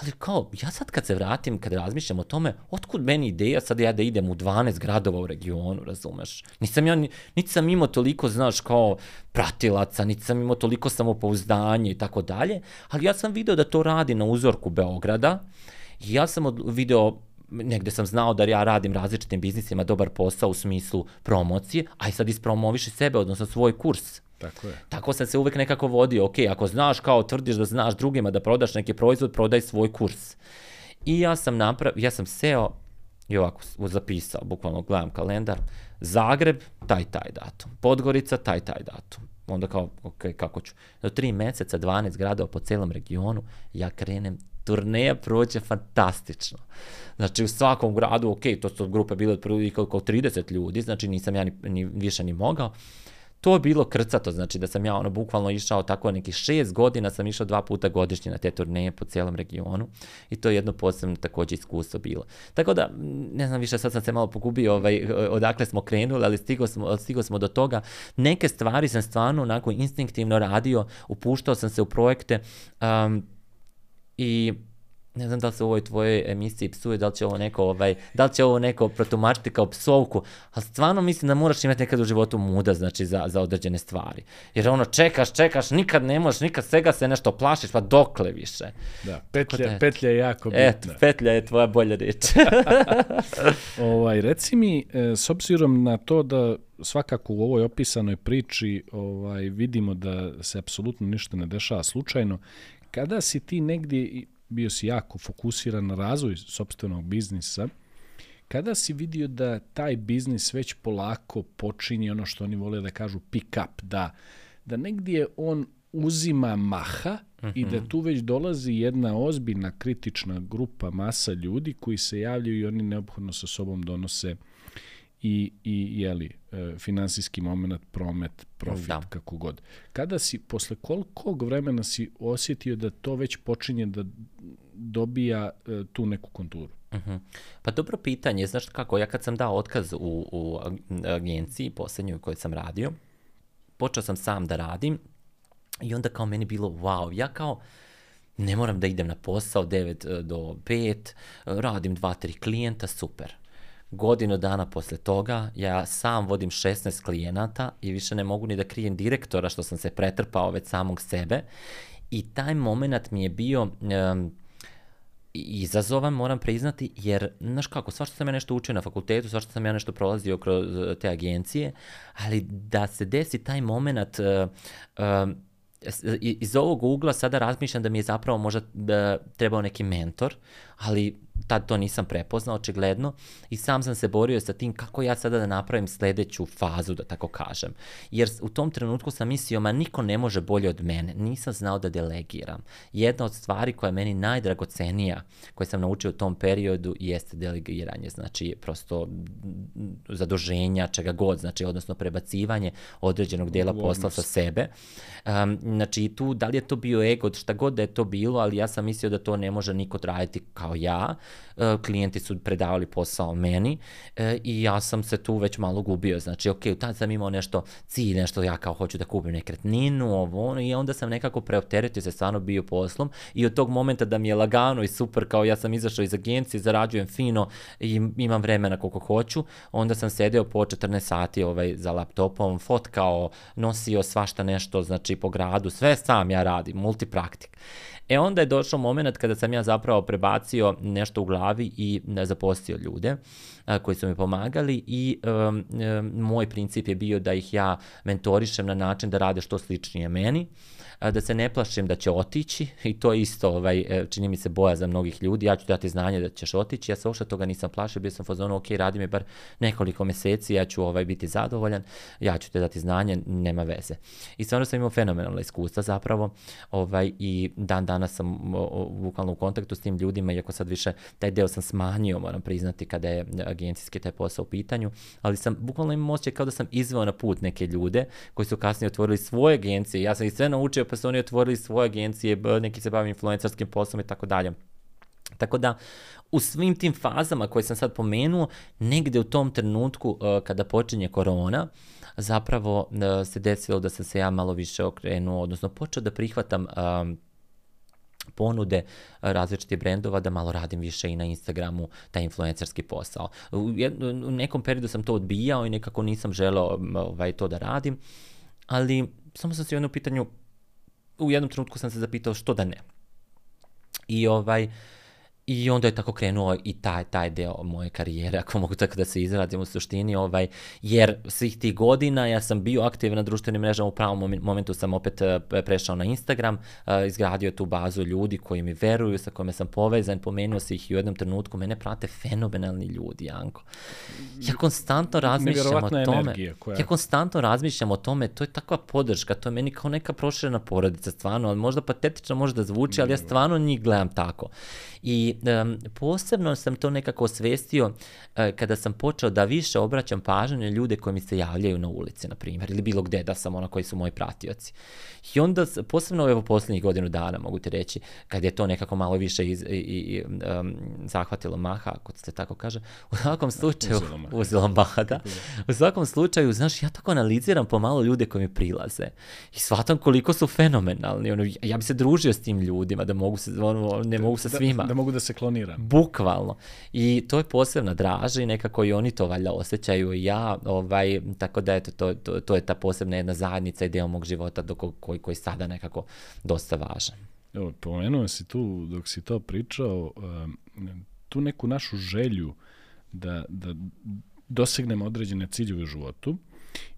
Ali kao, ja sad kad se vratim, kad razmišljam o tome, otkud meni ideja sad ja da idem u 12 gradova u regionu, razumeš? Nisam ja, niti sam imao toliko, znaš, kao pratilaca, niti sam imao toliko samopouzdanje i tako dalje, ali ja sam video da to radi na uzorku Beograda i ja sam video negde sam znao da ja radim različitim biznisima dobar posao u smislu promocije, a i sad ispromoviši sebe, odnosno svoj kurs. Tako je. Tako sam se uvek nekako vodio, ok, ako znaš kao tvrdiš da znaš drugima da prodaš neki proizvod, prodaj svoj kurs. I ja sam naprav, ja sam seo I ovako zapisao, bukvalno gledam kalendar, Zagreb, taj, taj datum, Podgorica, taj, taj datum. Onda kao, ok, kako ću? Do tri meseca, 12 gradova po celom regionu, ja krenem turneja prođe fantastično. Znači u svakom gradu, ok, to su grupe bile otprilike oko 30 ljudi, znači nisam ja ni, ni više ni mogao. To je bilo krcato, znači da sam ja ono bukvalno išao tako nekih šest godina, sam išao dva puta godišnje na te turneje po cijelom regionu i to je jedno posebno takođe iskustvo bilo. Tako da, ne znam više, sad sam se malo pogubio ovaj, odakle smo krenuli, ali stigo smo, stigo smo do toga. Neke stvari sam stvarno onako instinktivno radio, upuštao sam se u projekte um, i ne znam da li se u ovoj tvojoj emisiji psuje, da li će ovo neko, ovaj, da li će ovo neko protumačiti kao psovku, ali stvarno mislim da moraš imati nekad u životu muda, znači, za, za određene stvari. Jer ono, čekaš, čekaš, nikad ne možeš, nikad svega se nešto plašiš, pa dokle više. Da, petlja, da petlja je jako bitna. Eto, petlja je tvoja bolja reč. ovaj, reci mi, e, s obzirom na to da svakako u ovoj opisanoj priči ovaj, vidimo da se apsolutno ništa ne dešava slučajno, kada si ti negdje bio si jako fokusiran na razvoj sobstvenog biznisa, kada si vidio da taj biznis već polako počinje ono što oni vole da kažu pick up, da, da negdje on uzima maha uh -huh. i da mhm. tu već dolazi jedna ozbiljna kritična grupa masa ljudi koji se javljaju i oni neophodno sa sobom donose i, i jeli, e, finansijski moment, promet, profit, da. kako god. Kada si, posle kolikog vremena si osjetio da to već počinje da dobija e, tu neku konturu? Uh -huh. Pa dobro pitanje, znaš kako, ja kad sam dao otkaz u, u agenciji poslednjoj u kojoj sam radio, počeo sam sam da radim i onda kao meni bilo wow, ja kao ne moram da idem na posao 9 e, do 5, radim 2-3 klijenta, super godinu dana posle toga ja sam vodim 16 klijenata i više ne mogu ni da krijem direktora što sam se pretrpao već samog sebe. I taj moment mi je bio um, izazovan, moram priznati, jer, znaš kako, svašta sam ja nešto učio na fakultetu, svašta sam ja nešto prolazio kroz te agencije, ali da se desi taj moment uh, uh, iz ovog ugla sada razmišljam da mi je zapravo možda da, trebao neki mentor, ali tad to nisam prepoznao očigledno i sam sam se borio sa tim kako ja sada da napravim sledeću fazu, da tako kažem. Jer u tom trenutku sam mislio, ma niko ne može bolje od mene. Nisam znao da delegiram. Jedna od stvari koja je meni najdragocenija, koje sam naučio u tom periodu, jeste delegiranje. Znači, prosto zaduženja, čega god, znači, odnosno prebacivanje određenog dela posla sa sebe. Um, znači, tu, da li je to bio ego, šta god da je to bilo, ali ja sam mislio da to ne može niko raditi kao ja, klijenti su predavali posao meni e, i ja sam se tu već malo gubio, znači ok, tad sam imao nešto cilj, nešto ja kao hoću da kupim nekretninu, ovo ono i onda sam nekako preopteretio se stvarno bio poslom i od tog momenta da mi je lagano i super, kao ja sam izašao iz agencije, zarađujem fino i imam vremena koliko hoću, onda sam sedeo po 14 sati ovaj, za laptopom, fotkao, nosio svašta nešto, znači po gradu, sve sam ja radim, multipraktik. E onda je došao moment kada sam ja zapravo prebacio nešto u glavi i zaposlio ljude a, koji su mi pomagali i moj princip je bio da ih ja mentorišem na način da rade što sličnije meni. Da se ne plašim da će otići i to isto ovaj, e, čini mi se boja za mnogih ljudi, ja ću dati znanje da ćeš otići, ja se uopšte toga nisam plašio, bio sam fazonu, ok, radi mi bar nekoliko meseci, ja ću ovaj, biti zadovoljan, ja ću te dati znanje, nema veze. I stvarno sam imao fenomenalna iskustva zapravo ovaj, i dan danas sam bukvalno u kontaktu s tim ljudima, iako sad više taj deo sam smanjio, moram priznati, kada je agencijski taj posao u pitanju, ali sam bukvalno imao osjećaj kao da sam izveo na put neke ljude koji su kasnije otvorili svoje agencije, ja sam ih sve naučio pa su oni otvorili svoje agencije, neki se bavim influencerskim poslom i tako dalje. Tako da, u svim tim fazama koje sam sad pomenuo, negde u tom trenutku uh, kada počinje korona, zapravo uh, se desilo da sam se ja malo više okrenuo, odnosno počeo da prihvatam um, ponude različitih brendova da malo radim više i na Instagramu taj influencerski posao. U, u nekom periodu sam to odbijao i nekako nisam želeo ovaj, to da radim, ali samo sam se u pitanju u jednom trenutku sam se zapitao što da ne. I ovaj, I onda je tako krenuo i taj, taj deo moje karijere, ako mogu tako da se izradim u suštini, ovaj, jer svih tih godina ja sam bio aktivan na društvenim mrežama, u pravom momentu sam opet eh, prešao na Instagram, uh, izgradio tu bazu ljudi koji mi veruju, sa kojima sam povezan, pomenuo se ih i u jednom trenutku, mene prate fenomenalni ljudi, Janko. Ja konstantno razmišljam o tome, koja... ja konstantno razmišljam o tome, to je takva podrška, to je meni kao neka proširena porodica, stvarno, ali možda patetično može da zvuči, ali ja stvarno njih gledam tako. I um, posebno sam to nekako osvestio uh, kada sam počeo da više obraćam pažnju na ljude koji mi se javljaju na ulici, na primjer, ili bilo gde da sam ono koji su moji pratioci. I onda, posebno evo poslednjih godinu dana, mogu ti reći, kad je to nekako malo više iz, i, i, um, zahvatilo maha, ako se tako kaže, u svakom slučaju, uzelo maha, da, u svakom slučaju, znaš, ja tako analiziram pomalo ljude koji mi prilaze i shvatam koliko su fenomenalni, ono, ja bi se družio s tim ljudima, da mogu se, ono, ne mogu sa svima. Da, mogu da se kloniram. Bukvalno. I to je posebna draža i nekako i oni to valjda osjećaju i ja, ovaj, tako da eto, to, to, to je ta posebna jedna zajednica i deo mog života do ko, koji, koji sada nekako dosta važan. Evo, pomenuo si tu, dok si to pričao, tu neku našu želju da, da dosegnemo određene ciljeve u životu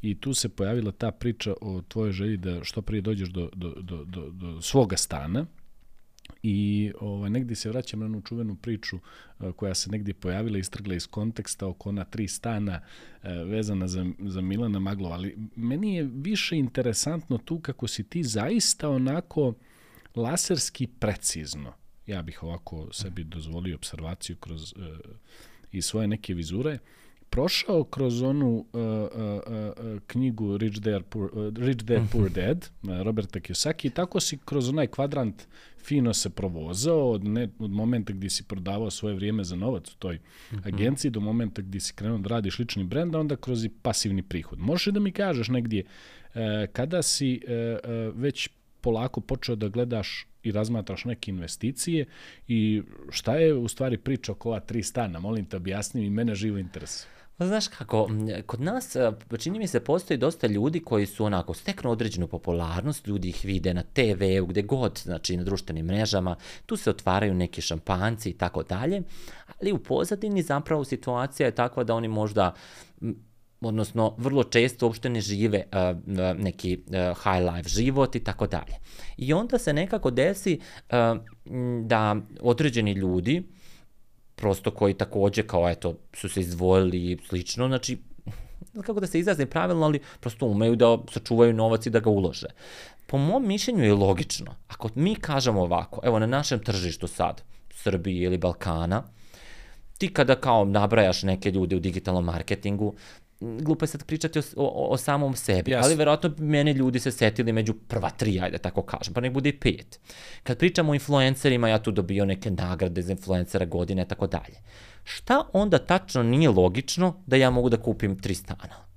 i tu se pojavila ta priča o tvojoj želji da što prije dođeš do, do, do, do, do svoga stana, I ovaj, negdje se vraćam na onu čuvenu priču uh, koja se negdje pojavila i istrgla iz konteksta oko ona tri stana uh, vezana za, za Milana Maglova. Ali meni je više interesantno tu kako si ti zaista onako laserski precizno, ja bih ovako sebi dozvolio observaciju kroz uh, i svoje neke vizure, prošao kroz onu uh, uh, uh, knjigu Rich Dad Poor, uh, Rich Dad Poor Dad Roberta Kiyosaki i tako si kroz onaj kvadrant fino se provozao od, ne, od momenta gdje si prodavao svoje vrijeme za novac u toj mm -hmm. agenciji do momenta gdje si krenuo da radiš lični brend, a onda kroz i pasivni prihod. Možeš da mi kažeš negdje e, kada si e, e, već polako počeo da gledaš i razmatraš neke investicije i šta je u stvari priča oko ova tri stana? Molim te objasni i mene živo interesuje. Znaš kako, kod nas čini mi se postoji dosta ljudi koji su onako steknu određenu popularnost, ljudi ih vide na TV-u, gde god, znači na društvenim mrežama, tu se otvaraju neki šampanci i tako dalje, ali u pozadini zapravo situacija je takva da oni možda odnosno vrlo često uopšte ne žive uh, neki uh, high life život i tako dalje. I onda se nekako desi uh, da određeni ljudi prosto koji takođe kao eto su se izdvojili i slično, znači kako da se izrazim pravilno, ali prosto umeju da sačuvaju novac i da ga ulože. Po mom mišljenju je logično. Ako mi kažemo ovako, evo na našem tržištu sad, Srbiji ili Balkana, ti kada kao nabrajaš neke ljude u digitalnom marketingu, glupo je sad pričati o, o, o samom sebi, yes. ali verovatno mene ljudi se setili među prva tri, ajde tako kažem, pa nek bude i pet. Kad pričamo o influencerima, ja tu dobio neke nagrade za influencera godine, tako dalje. Šta onda tačno nije logično da ja mogu da kupim tri stana?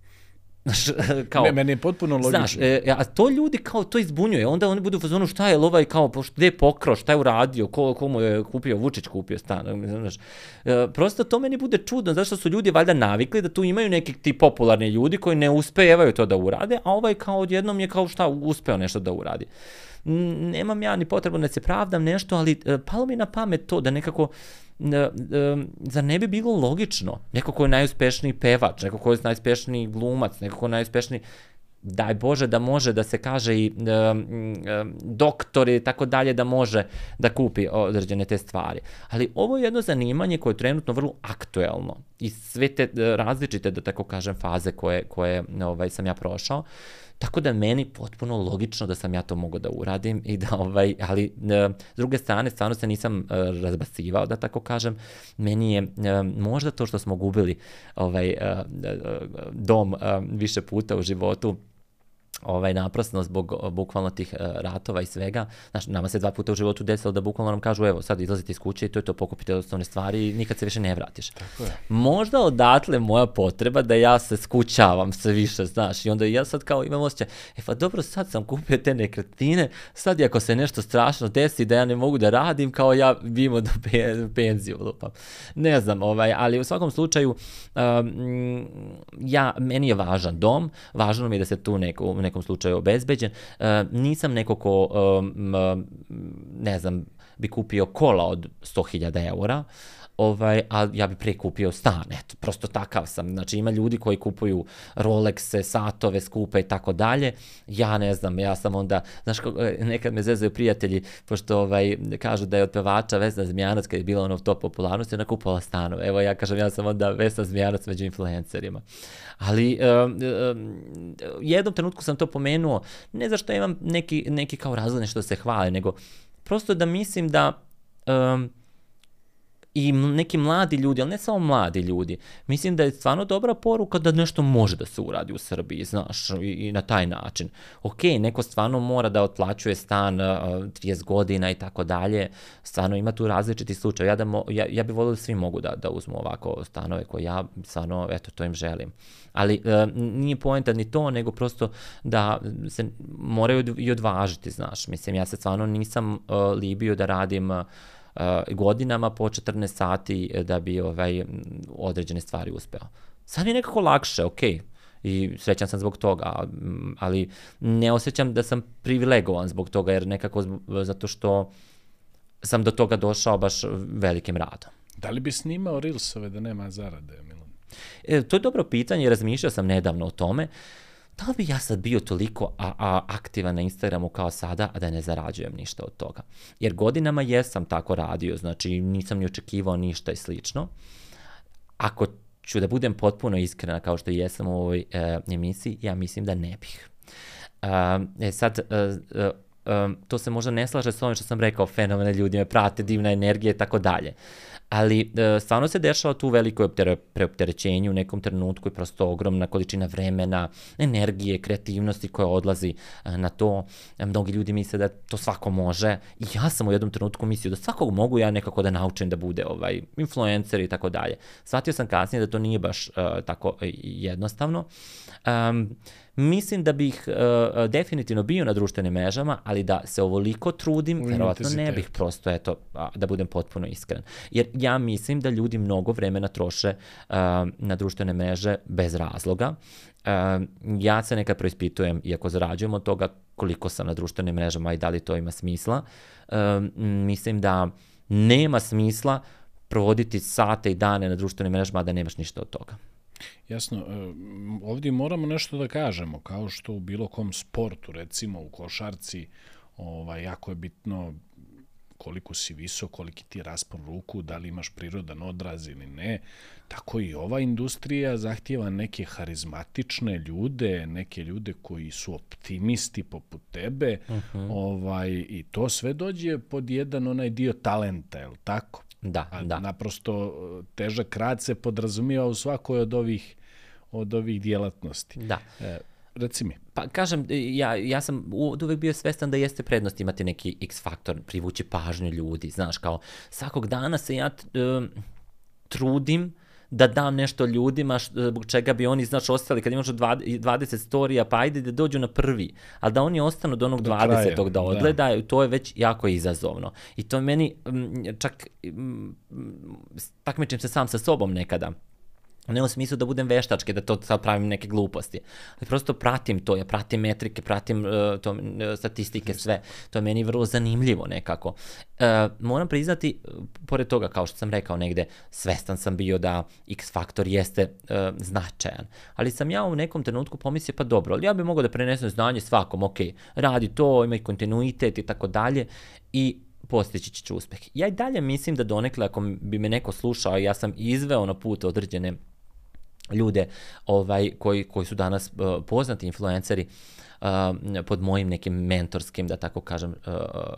Znaš, kao, ne, meni je potpuno logično. Znaš, e, a to ljudi kao to izbunjuje, onda oni budu u fazonu šta je ovaj kao, gde je pokrao, šta je uradio, ko, ko mu je kupio, Vučić kupio stan, znaš. E, prosto to meni bude čudno, zašto su ljudi valjda navikli da tu imaju neki ti popularni ljudi koji ne uspevaju to da urade, a ovaj kao odjednom je kao šta uspeo nešto da uradi. Nemam ja ni potrebu da se pravdam nešto, ali e, palo mi na pamet to da nekako zar ne bi bilo logično, neko ko je najuspešniji pevač, neko ko je najuspešniji glumac, neko ko je najuspešniji, daj Bože da može da se kaže i um, um, doktor i tako dalje da može da kupi određene te stvari. Ali ovo je jedno zanimanje koje je trenutno vrlo aktuelno i sve te različite, da tako kažem, faze koje, koje ovaj, sam ja prošao. Tako da meni potpuno logično da sam ja to mogao da uradim i da ovaj, ali e, s druge strane stvarno se nisam e, da tako kažem. Meni je e, možda to što smo gubili ovaj dom više puta u životu ovaj, naprasno zbog bukvalno tih uh, ratova i svega. Znaš, nama se dva puta u životu desilo da bukvalno nam kažu, evo, sad izlazite iz kuće i to je to, pokupite osnovne stvari i nikad se više ne vratiš. Tako je. Možda odatle moja potreba da ja se skućavam sve više, znaš, i onda ja sad kao imam osjećaj, e pa dobro, sad sam kupio te nekretnine, sad ako se nešto strašno desi da ja ne mogu da radim, kao ja bimo do penziju, lupam. Ne znam, ovaj, ali u svakom slučaju, um, ja, meni je važan dom, važno mi je da se tu neko, neko nekom slučaju obezbeđen. E, nisam neko ko, e, ne znam, bi kupio kola od 100.000 eura, ovaj, a ja bi pre kupio stan, eto, prosto takav sam. Znači, ima ljudi koji kupuju Rolexe, satove, skupe i tako dalje. Ja ne znam, ja sam onda, znaš, e, nekad me zezaju prijatelji, pošto ovaj, kažu da je od pevača Vesna Zmijanac, kad je bila ono top popularnosti, ona kupala stanove. Evo, ja kažem, ja sam onda Vesna Zmijanac među influencerima. Ali, um, um, jednom trenutku sam to pomenuo, ne zašto imam neki, neki kao razlog nešto da se hvale, nego prosto da mislim da um, i neki mladi ljudi, ali ne samo mladi ljudi, mislim da je stvarno dobra poruka da nešto može da se uradi u Srbiji, znaš, i, i na taj način. Ok, neko stvarno mora da otplaćuje stan uh, 30 godina i tako dalje, stvarno ima tu različiti slučaj. Ja, da mo, ja, ja bih volio da svi mogu da, da uzmu ovako stanove koje ja stvarno, eto, to im želim. Ali uh, nije poenta ni to, nego prosto da se moraju i odvažiti, znaš. Mislim, ja se stvarno nisam uh, libio da radim uh, godinama po 14 sati da bi ovaj, određene stvari uspeo. Sad mi je nekako lakše, ok, i srećan sam zbog toga, ali ne osjećam da sam privilegovan zbog toga, jer nekako zato što sam do toga došao baš velikim radom. Da li bi snimao Reelsove da nema zarade, Milan? E, to je dobro pitanje, razmišljao sam nedavno o tome. Uh, da li bi ja sad bio toliko a, a, aktivan na Instagramu kao sada, a da ne zarađujem ništa od toga? Jer godinama jesam tako radio, znači nisam ni očekivao ništa i slično. Ako ću da budem potpuno iskrena kao što jesam u ovoj e, emisiji, ja mislim da ne bih. E, sad, e, e, to se možda ne slaže s ovim što sam rekao, fenomene ljudi me prate, divna energija i tako dalje ali e, stvarno se dešava tu veliko preopterećenje u nekom trenutku i prosto ogromna količina vremena, energije, kreativnosti koja odlazi e, na to. E, mnogi ljudi misle da to svako može i ja sam u jednom trenutku mislio da svakog mogu ja nekako da naučim da bude ovaj influencer i tako dalje. Svatio sam kasnije da to nije baš uh, tako jednostavno. Um, Mislim da bih uh, definitivno bio na društvenim mrežama, ali da se ovoliko trudim, verovatno ne bih prosto, eto, da budem potpuno iskren. Jer ja mislim da ljudi mnogo vremena troše uh, na društvene mreže bez razloga. Uh, ja se nekad proispitujem, iako zarađujem od toga, koliko sam na društvenim mrežama i da li to ima smisla. Uh, mislim da nema smisla provoditi sate i dane na društvenim mrežama, a da nemaš ništa od toga. Jasno, e, ovdje moramo nešto da kažemo, kao što u bilo kom sportu, recimo u košarci, ovaj, jako je bitno koliko si visok, koliki ti je raspon ruku, da li imaš prirodan odraz ili ne. Tako i ova industrija zahtjeva neke harizmatične ljude, neke ljude koji su optimisti poput tebe. Uh -huh. ovaj, I to sve dođe pod jedan onaj dio talenta, je li tako? Da, A da. Naprosto težak rad se podrazumijeva u svakoj od ovih od ovih djelatnosti. Da. E, reci mi. Pa kažem, ja, ja sam od uvek bio svestan da jeste prednost imati neki X faktor, privući pažnju ljudi, znaš, kao svakog dana se ja uh, trudim da dam nešto ljudima zbog čega bi oni, znaš, ostali, kad imaš 20 storija, pa ajde da dođu na prvi, ali da oni ostanu do onog do 20. Kraja, da odgledaju, da. to je već jako izazovno. I to meni čak takmičim se sam sa sobom nekada ne u smislu da budem veštački, da to sad pravim neke gluposti. Ali prosto pratim to, ja pratim metrike, pratim uh, to, uh, statistike, sve. To je meni vrlo zanimljivo nekako. Uh, moram priznati, pored toga, kao što sam rekao negde, svestan sam bio da X faktor jeste uh, značajan. Ali sam ja u nekom trenutku pomislio, pa dobro, ali ja bih mogao da prenesem znanje svakom, ok, radi to, ima i kontinuitet i tako dalje. I postići će uspeh. Ja i dalje mislim da donekle, ako bi me neko slušao, ja sam izveo na put određene ljude ovaj koji koji su danas uh, poznati influenceri uh, pod mojim nekim mentorskim da tako kažem uh,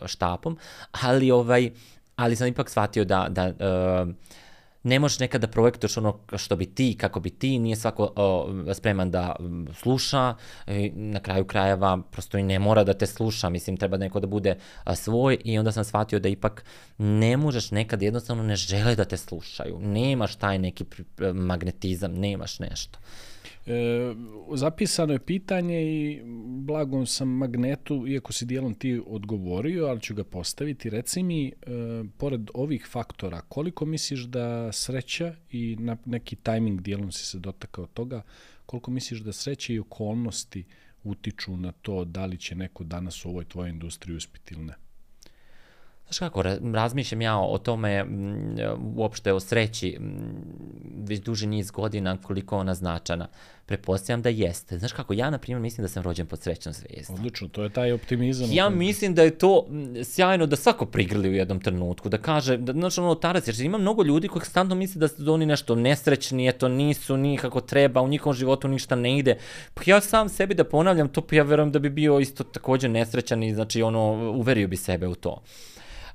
štapom ali ovaj ali sam ipak shvatio da da uh, ne možeš nekada da projektuješ ono što bi ti, kako bi ti, nije svako o, spreman da sluša, i na kraju krajeva prosto i ne mora da te sluša, mislim treba neko da bude a, svoj i onda sam shvatio da ipak ne možeš nekad jednostavno ne žele da te slušaju, nemaš taj neki magnetizam, nemaš nešto. E, zapisano je pitanje i blagom sam magnetu, iako si dijelom ti odgovorio, ali ću ga postaviti. Reci mi, e, pored ovih faktora, koliko misliš da sreća i na neki tajming dijelom si se dotakao toga, koliko misliš da sreća i okolnosti utiču na to da li će neko danas u ovoj tvojoj industriji uspiti ili ne? Znaš kako, razmišljam ja o tome uopšte o sreći već duži niz godina koliko ona značana. Prepostavljam da jeste. Znaš kako, ja na primjer mislim da sam rođen pod srećnom zvijezdom. Odlično, to je taj optimizam. Ja mislim da je to sjajno da svako prigrli u jednom trenutku, da kaže, da, znači ono tarac, jer ima mnogo ljudi koji stvarno misle da su oni nešto nesrećni, eto nisu, ni kako treba, u njihovom životu ništa ne ide. Pa ja sam sebi da ponavljam to, pa ja verujem da bi bio isto takođe nesrećan i znači ono, uverio bi sebe u to.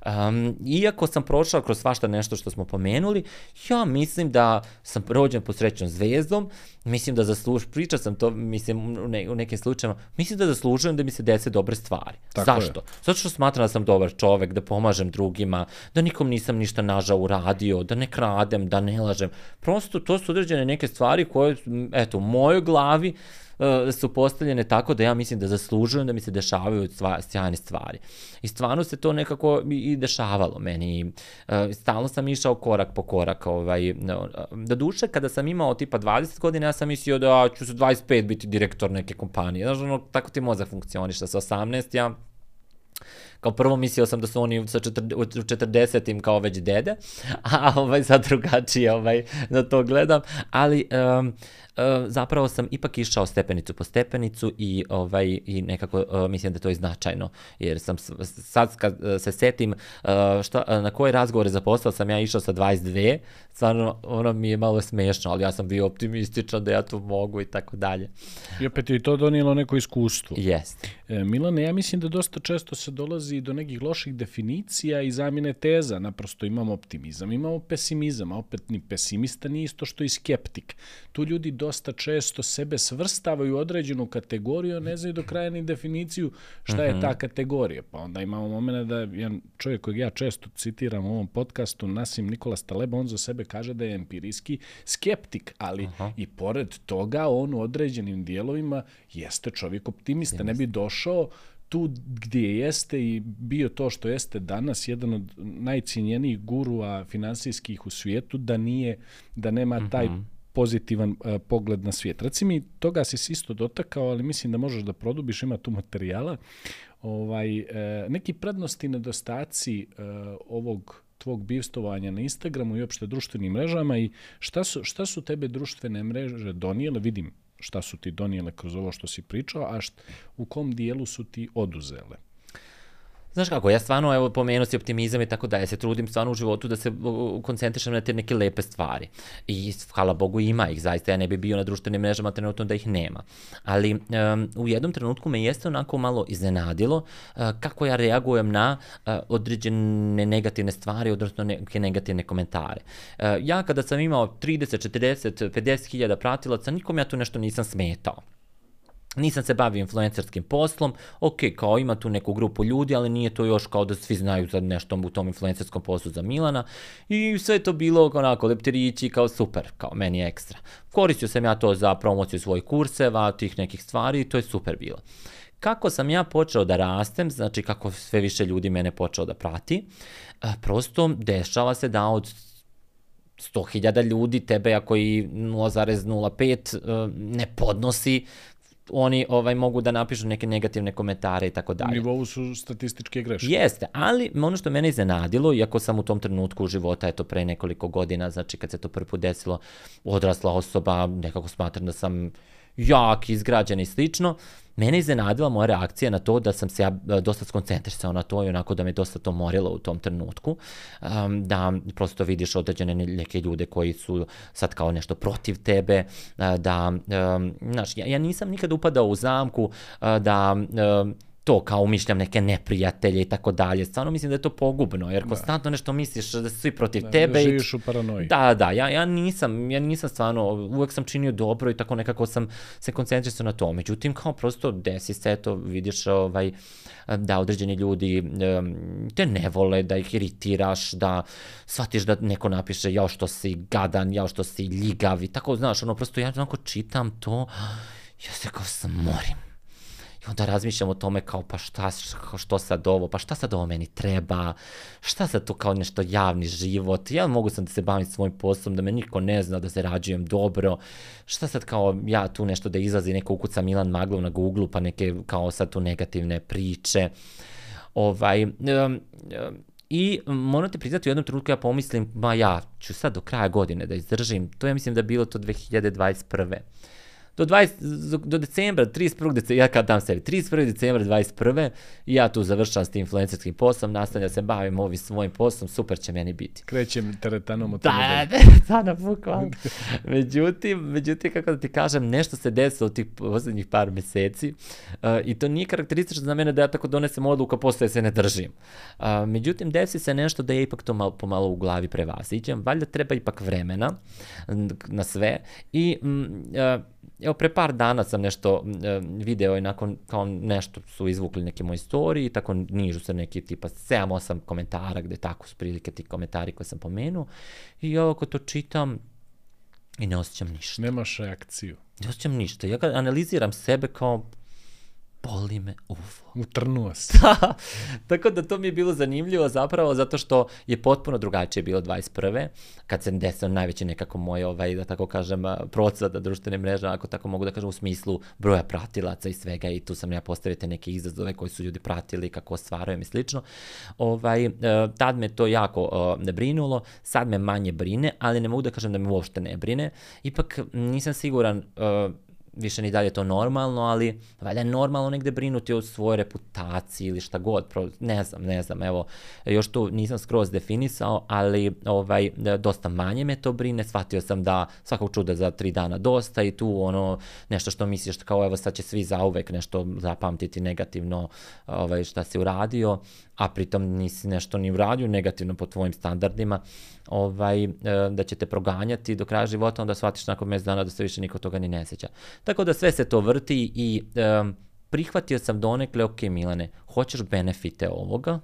Um, iako sam prošao kroz svašta nešto što smo pomenuli, ja mislim da sam rođen pod srećnom zvezdom, mislim da zaslužujem, pričao sam to, mislim, u, ne, u nekim slučajima, mislim da zaslužujem da mi se dese dobre stvari. Tako Zašto? Je. Zato što smatram da sam dobar čovek, da pomažem drugima, da nikom nisam ništa nažao uradio, da ne kradem, da ne lažem. Prosto to su određene neke stvari koje, eto, u mojoj glavi E, su postavljene tako da ja mislim da zaslužujem da mi se dešavaju stva, sjajne stvari. I stvarno se to nekako i dešavalo meni. E, stalno sam išao korak po korak. Ovaj, da duše, kada sam imao tipa 20 godina, ja sam mislio da ću sa 25 biti direktor neke kompanije. Znaš, ono, tako ti mozak funkcioniša. Sa 18 ja kao prvo mislio sam da su oni sa 40-im kao već dede, a ovaj sad drugačije ovaj, na to gledam, ali um, zapravo sam ipak išao stepenicu po stepenicu i ovaj i nekako uh, mislim da to je značajno jer sam sad kad e, se setim šta na koji razgovore za posao sam ja išao sa 22 stvarno ono mi je malo smešno ali ja sam bio optimističan da ja to mogu i tako dalje. I opet je to donijelo neko iskustvo. Jeste Milane ja mislim da dosta često se dolazi do nekih loših definicija i zamjene teza. Naprosto imamo optimizam imamo pesimizam a opet ni pesimista nije isto što i skeptik. Tu ljudi dosta često sebe svrstavaju u određenu kategoriju, ne znaju do kraja ni definiciju šta je ta mhm. kategorija. Pa onda imamo momene da jedan čovjek kojeg ja često citiram u ovom podcastu, Nasim Nikola Staleba, on za sebe kaže da je empirijski skeptik, ali Aha. i pored toga on u određenim dijelovima jeste čovjek optimista. Jeste. Ne bi došao tu gdje jeste i bio to što jeste danas jedan od najcijenjenijih gurua finansijskih u svijetu da nije da nema taj mm -hmm pozitivan uh, pogled na svijet. Reci mi, toga si isto dotakao, ali mislim da možeš da produbiš, ima tu materijala. Ovaj, uh, neki prednosti i nedostaci uh, ovog tvog bivstovanja na Instagramu i opšte društvenim mrežama i šta su, šta su tebe društvene mreže donijele, vidim šta su ti donijele kroz ovo što si pričao, a št, u kom dijelu su ti oduzele? Znaš kako, ja stvarno, evo, pomenuo si optimizam i tako da, ja se trudim stvarno u životu da se koncentrišem na te neke lepe stvari. I, hvala Bogu, ima ih, zaista, ja ne bi bio na društvenim mrežama trenutno da ih nema. Ali um, u jednom trenutku me jeste onako malo iznenadilo uh, kako ja reagujem na uh, određene negativne stvari, odnosno neke negativne komentare. Uh, ja kada sam imao 30, 40, 50 hiljada pratilaca, nikom ja tu nešto nisam smetao nisam se bavio influencerskim poslom, ok, kao ima tu neku grupu ljudi, ali nije to još kao da svi znaju za nešto u tom influencerskom poslu za Milana i sve to bilo onako leptirići kao super, kao meni ekstra. Koristio sam ja to za promociju svojih kurseva, tih nekih stvari i to je super bilo. Kako sam ja počeo da rastem, znači kako sve više ljudi mene počeo da prati, prosto dešava se da od 100.000 ljudi tebe ako i 0,05 ne podnosi, oni ovaj mogu da napišu neke negativne komentare i tako dalje. U nivou su statističke greške. Jeste, ali ono što mene iznenadilo, iako sam u tom trenutku života, eto pre nekoliko godina, znači kad se to prvi put desilo, odrasla osoba, nekako smatram da sam jak, izgrađen i slično, mene iznenadila moja reakcija na to da sam se ja e, dosta skoncentrisao na to i onako da me dosta to morilo u tom trenutku, um, da prosto vidiš određene neke ljude koji su sad kao nešto protiv tebe, e, da, um, znaš, ja, ja nisam nikada upadao u zamku da um, to kao umišljam neke neprijatelje i tako dalje. Stvarno mislim da je to pogubno, jer da. konstantno nešto misliš da su svi protiv da, tebe. Da živiš u paranoji. Da, da, ja, ja nisam, ja nisam stvarno, uvek sam činio dobro i tako nekako sam se koncentrisao na to. Međutim, kao prosto desi se, to vidiš ovaj, da određeni ljudi te ne vole, da ih iritiraš, da shvatiš da neko napiše jao što si gadan, jao što si ljigav i tako, znaš, ono, prosto ja onako čitam to, ja se kao smorim I onda razmišljam o tome kao pa šta, što sad ovo, pa šta sad ovo meni treba, šta sad to kao nešto javni život, ja mogu sam da se bavim svojim poslom, da me niko ne zna, da se rađujem dobro, šta sad kao ja tu nešto da izlazi, neko ukuca Milan Maglov na Google, pa neke kao sad tu negativne priče. Ovaj, um, um, I moram ti priznati, u jednom trenutku ja pomislim, ma ja ću sad do kraja godine da izdržim, to ja mislim da bilo to 2021 do, 20, do decembra, 31. decembra, ja kad dam sebi, 31. decembra 21. i ja tu završam s tim influencerskim poslom, nastavljam se bavim ovim svojim poslom, super će meni biti. Krećem teretanom od Da, teretana, bukvalno. međutim, međutim, kako da ti kažem, nešto se desilo u tih poslednjih par meseci uh, i to nije karakteristično za mene da ja tako donesem odluku, a posle se ne držim. Uh, međutim, desi se nešto da je ipak to malo, pomalo u glavi prevaziđem, valjda treba ipak vremena na sve i mm, uh, evo pre par dana sam nešto e, video i nakon kao nešto su izvukli neke moje storije i tako nižu se neki tipa 7-8 komentara gde tako su prilike ti komentari koje sam pomenuo i ja ako to čitam i ne osjećam ništa. Nemaš reakciju. Ne osjećam ništa. Ja analiziram sebe kao boli me ufo. Utrnuo se. Da, tako da to mi je bilo zanimljivo zapravo zato što je potpuno drugačije bilo 21. kad se desio najveći nekako moj, ovaj, da tako kažem, procvat društvene mreže, ako tako mogu da kažem, u smislu broja pratilaca i svega i tu sam ja postavite neke izazove koji su ljudi pratili, kako ostvarujem i slično. Ovaj, e, tad me to jako ne brinulo, sad me manje brine, ali ne mogu da kažem da me uopšte ne brine. Ipak nisam siguran e, više ni dalje to normalno, ali valjda je normalno negde brinuti o svojoj reputaciji ili šta god, pro, ne znam, ne znam, evo, još tu nisam skroz definisao, ali ovaj, dosta manje me to brine, shvatio sam da svakog čuda za tri dana dosta i tu ono, nešto što misliš kao evo sad će svi zauvek nešto zapamtiti negativno ovaj, šta si uradio, a pritom nisi nešto ni uradio negativno po tvojim standardima, ovaj, e, da će te proganjati do kraja života, onda shvatiš nakon mjesec dana da se više niko toga ni ne seća. Tako da sve se to vrti i um, prihvatio sam donekle, ok Milane, hoćeš benefite ovoga,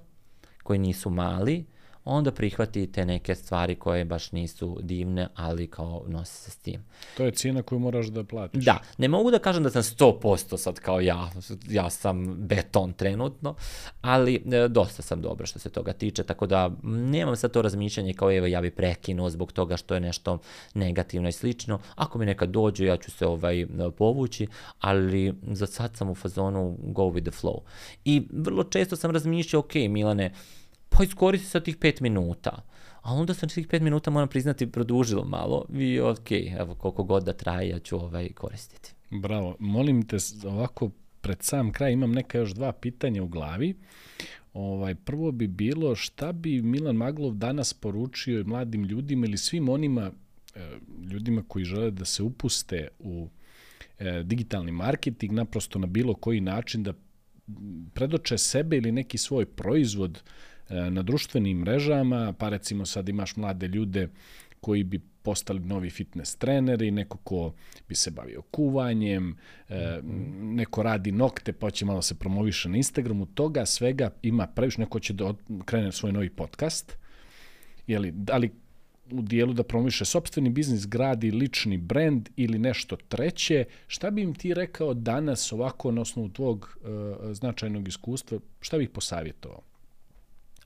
koji nisu mali, onda prihvatite neke stvari koje baš nisu divne, ali kao nosi se s tim. To je cijena koju moraš da platiš. Da, ne mogu da kažem da sam 100% sad kao ja, ja sam beton trenutno, ali e, dosta sam dobro što se toga tiče, tako da nemam sad to razmišljanje kao evo ja bi prekinuo zbog toga što je nešto negativno i slično. Ako mi nekad dođe, ja ću se ovaj povući, ali za sad sam u fazonu go with the flow. I vrlo često sam razmišljao, ok, Milane, pa iskoristi sa tih pet minuta. A onda sam tih pet minuta, moram priznati, produžilo malo i ok, evo koliko god da traje, ja ću ovaj koristiti. Bravo. Molim te ovako pred sam kraj imam neka još dva pitanja u glavi. Ovaj, prvo bi bilo šta bi Milan Maglov danas poručio mladim ljudima ili svim onima e, ljudima koji žele da se upuste u e, digitalni marketing, naprosto na bilo koji način da predoče sebe ili neki svoj proizvod E, na društvenim mrežama, pa recimo sad imaš mlade ljude koji bi postali novi fitness treneri, neko ko bi se bavio kuvanjem, e, neko radi nokte pa će malo se promoviše na Instagramu, toga svega ima previše, neko će da krene svoj novi podcast, jeli, ali u dijelu da promoviše sobstveni biznis, gradi lični brand ili nešto treće, šta bi im ti rekao danas ovako na osnovu tvog uh, značajnog iskustva, šta bih posavjetovao?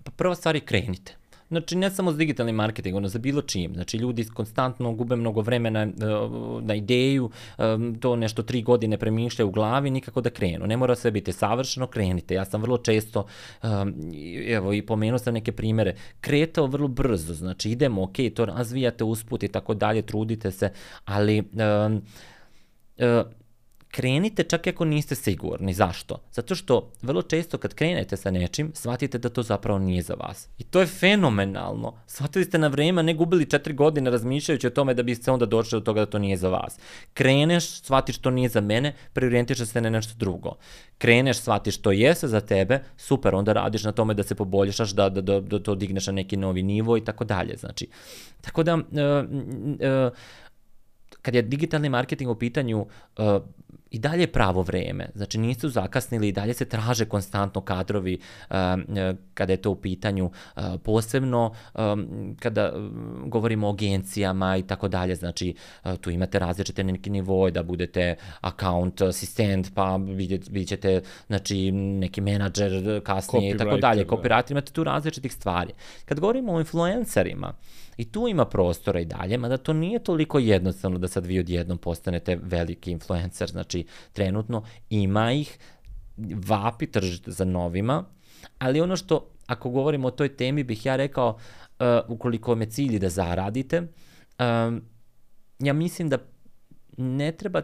Pa prva stvar je krenite. Znači, ne samo za digitalni marketing, ono za bilo čim. Znači, ljudi konstantno gube mnogo vremena uh, na ideju, um, to nešto tri godine premišljaju u glavi, nikako da krenu. Ne mora sve biti savršeno, krenite. Ja sam vrlo često, um, evo, i pomenuo sam neke primere, kretao vrlo brzo. Znači, idemo, ok, to razvijate usput i tako dalje, trudite se, ali um, krenite čak ako niste sigurni. Zašto? Zato što vrlo često kad krenete sa nečim, shvatite da to zapravo nije za vas. I to je fenomenalno. Shvatili ste na vreme, ne gubili četiri godine razmišljajući o tome da biste onda došli do toga da to nije za vas. Kreneš, shvatiš to nije za mene, preorijentiš se na nešto drugo. Kreneš, shvatiš to jeste za tebe, super, onda radiš na tome da se poboljšaš, da, da, da, da to digneš na neki novi nivo i tako dalje. Znači, tako da, uh, uh, kad je digitalni marketing u pitanju, uh, i dalje pravo vreme. Znači nisu zakasnili i dalje se traže konstantno kadrovi um, kada je to u pitanju uh, posebno um, kada govorimo o agencijama i tako dalje. Znači uh, tu imate različite neki nivoje da budete account asistent pa vidjet, vidjet ćete znači neki menadžer kasnije i tako dalje. Copywriter, imate tu različitih stvari. Kad govorimo o influencerima, I tu ima prostora i dalje, mada to nije toliko jednostavno da sad vi odjednom postanete veliki influencer, znači trenutno ima ih, vapi tržište za novima, ali ono što, ako govorimo o toj temi, bih ja rekao, uh, ukoliko vam je da zaradite, um, ja mislim da ne treba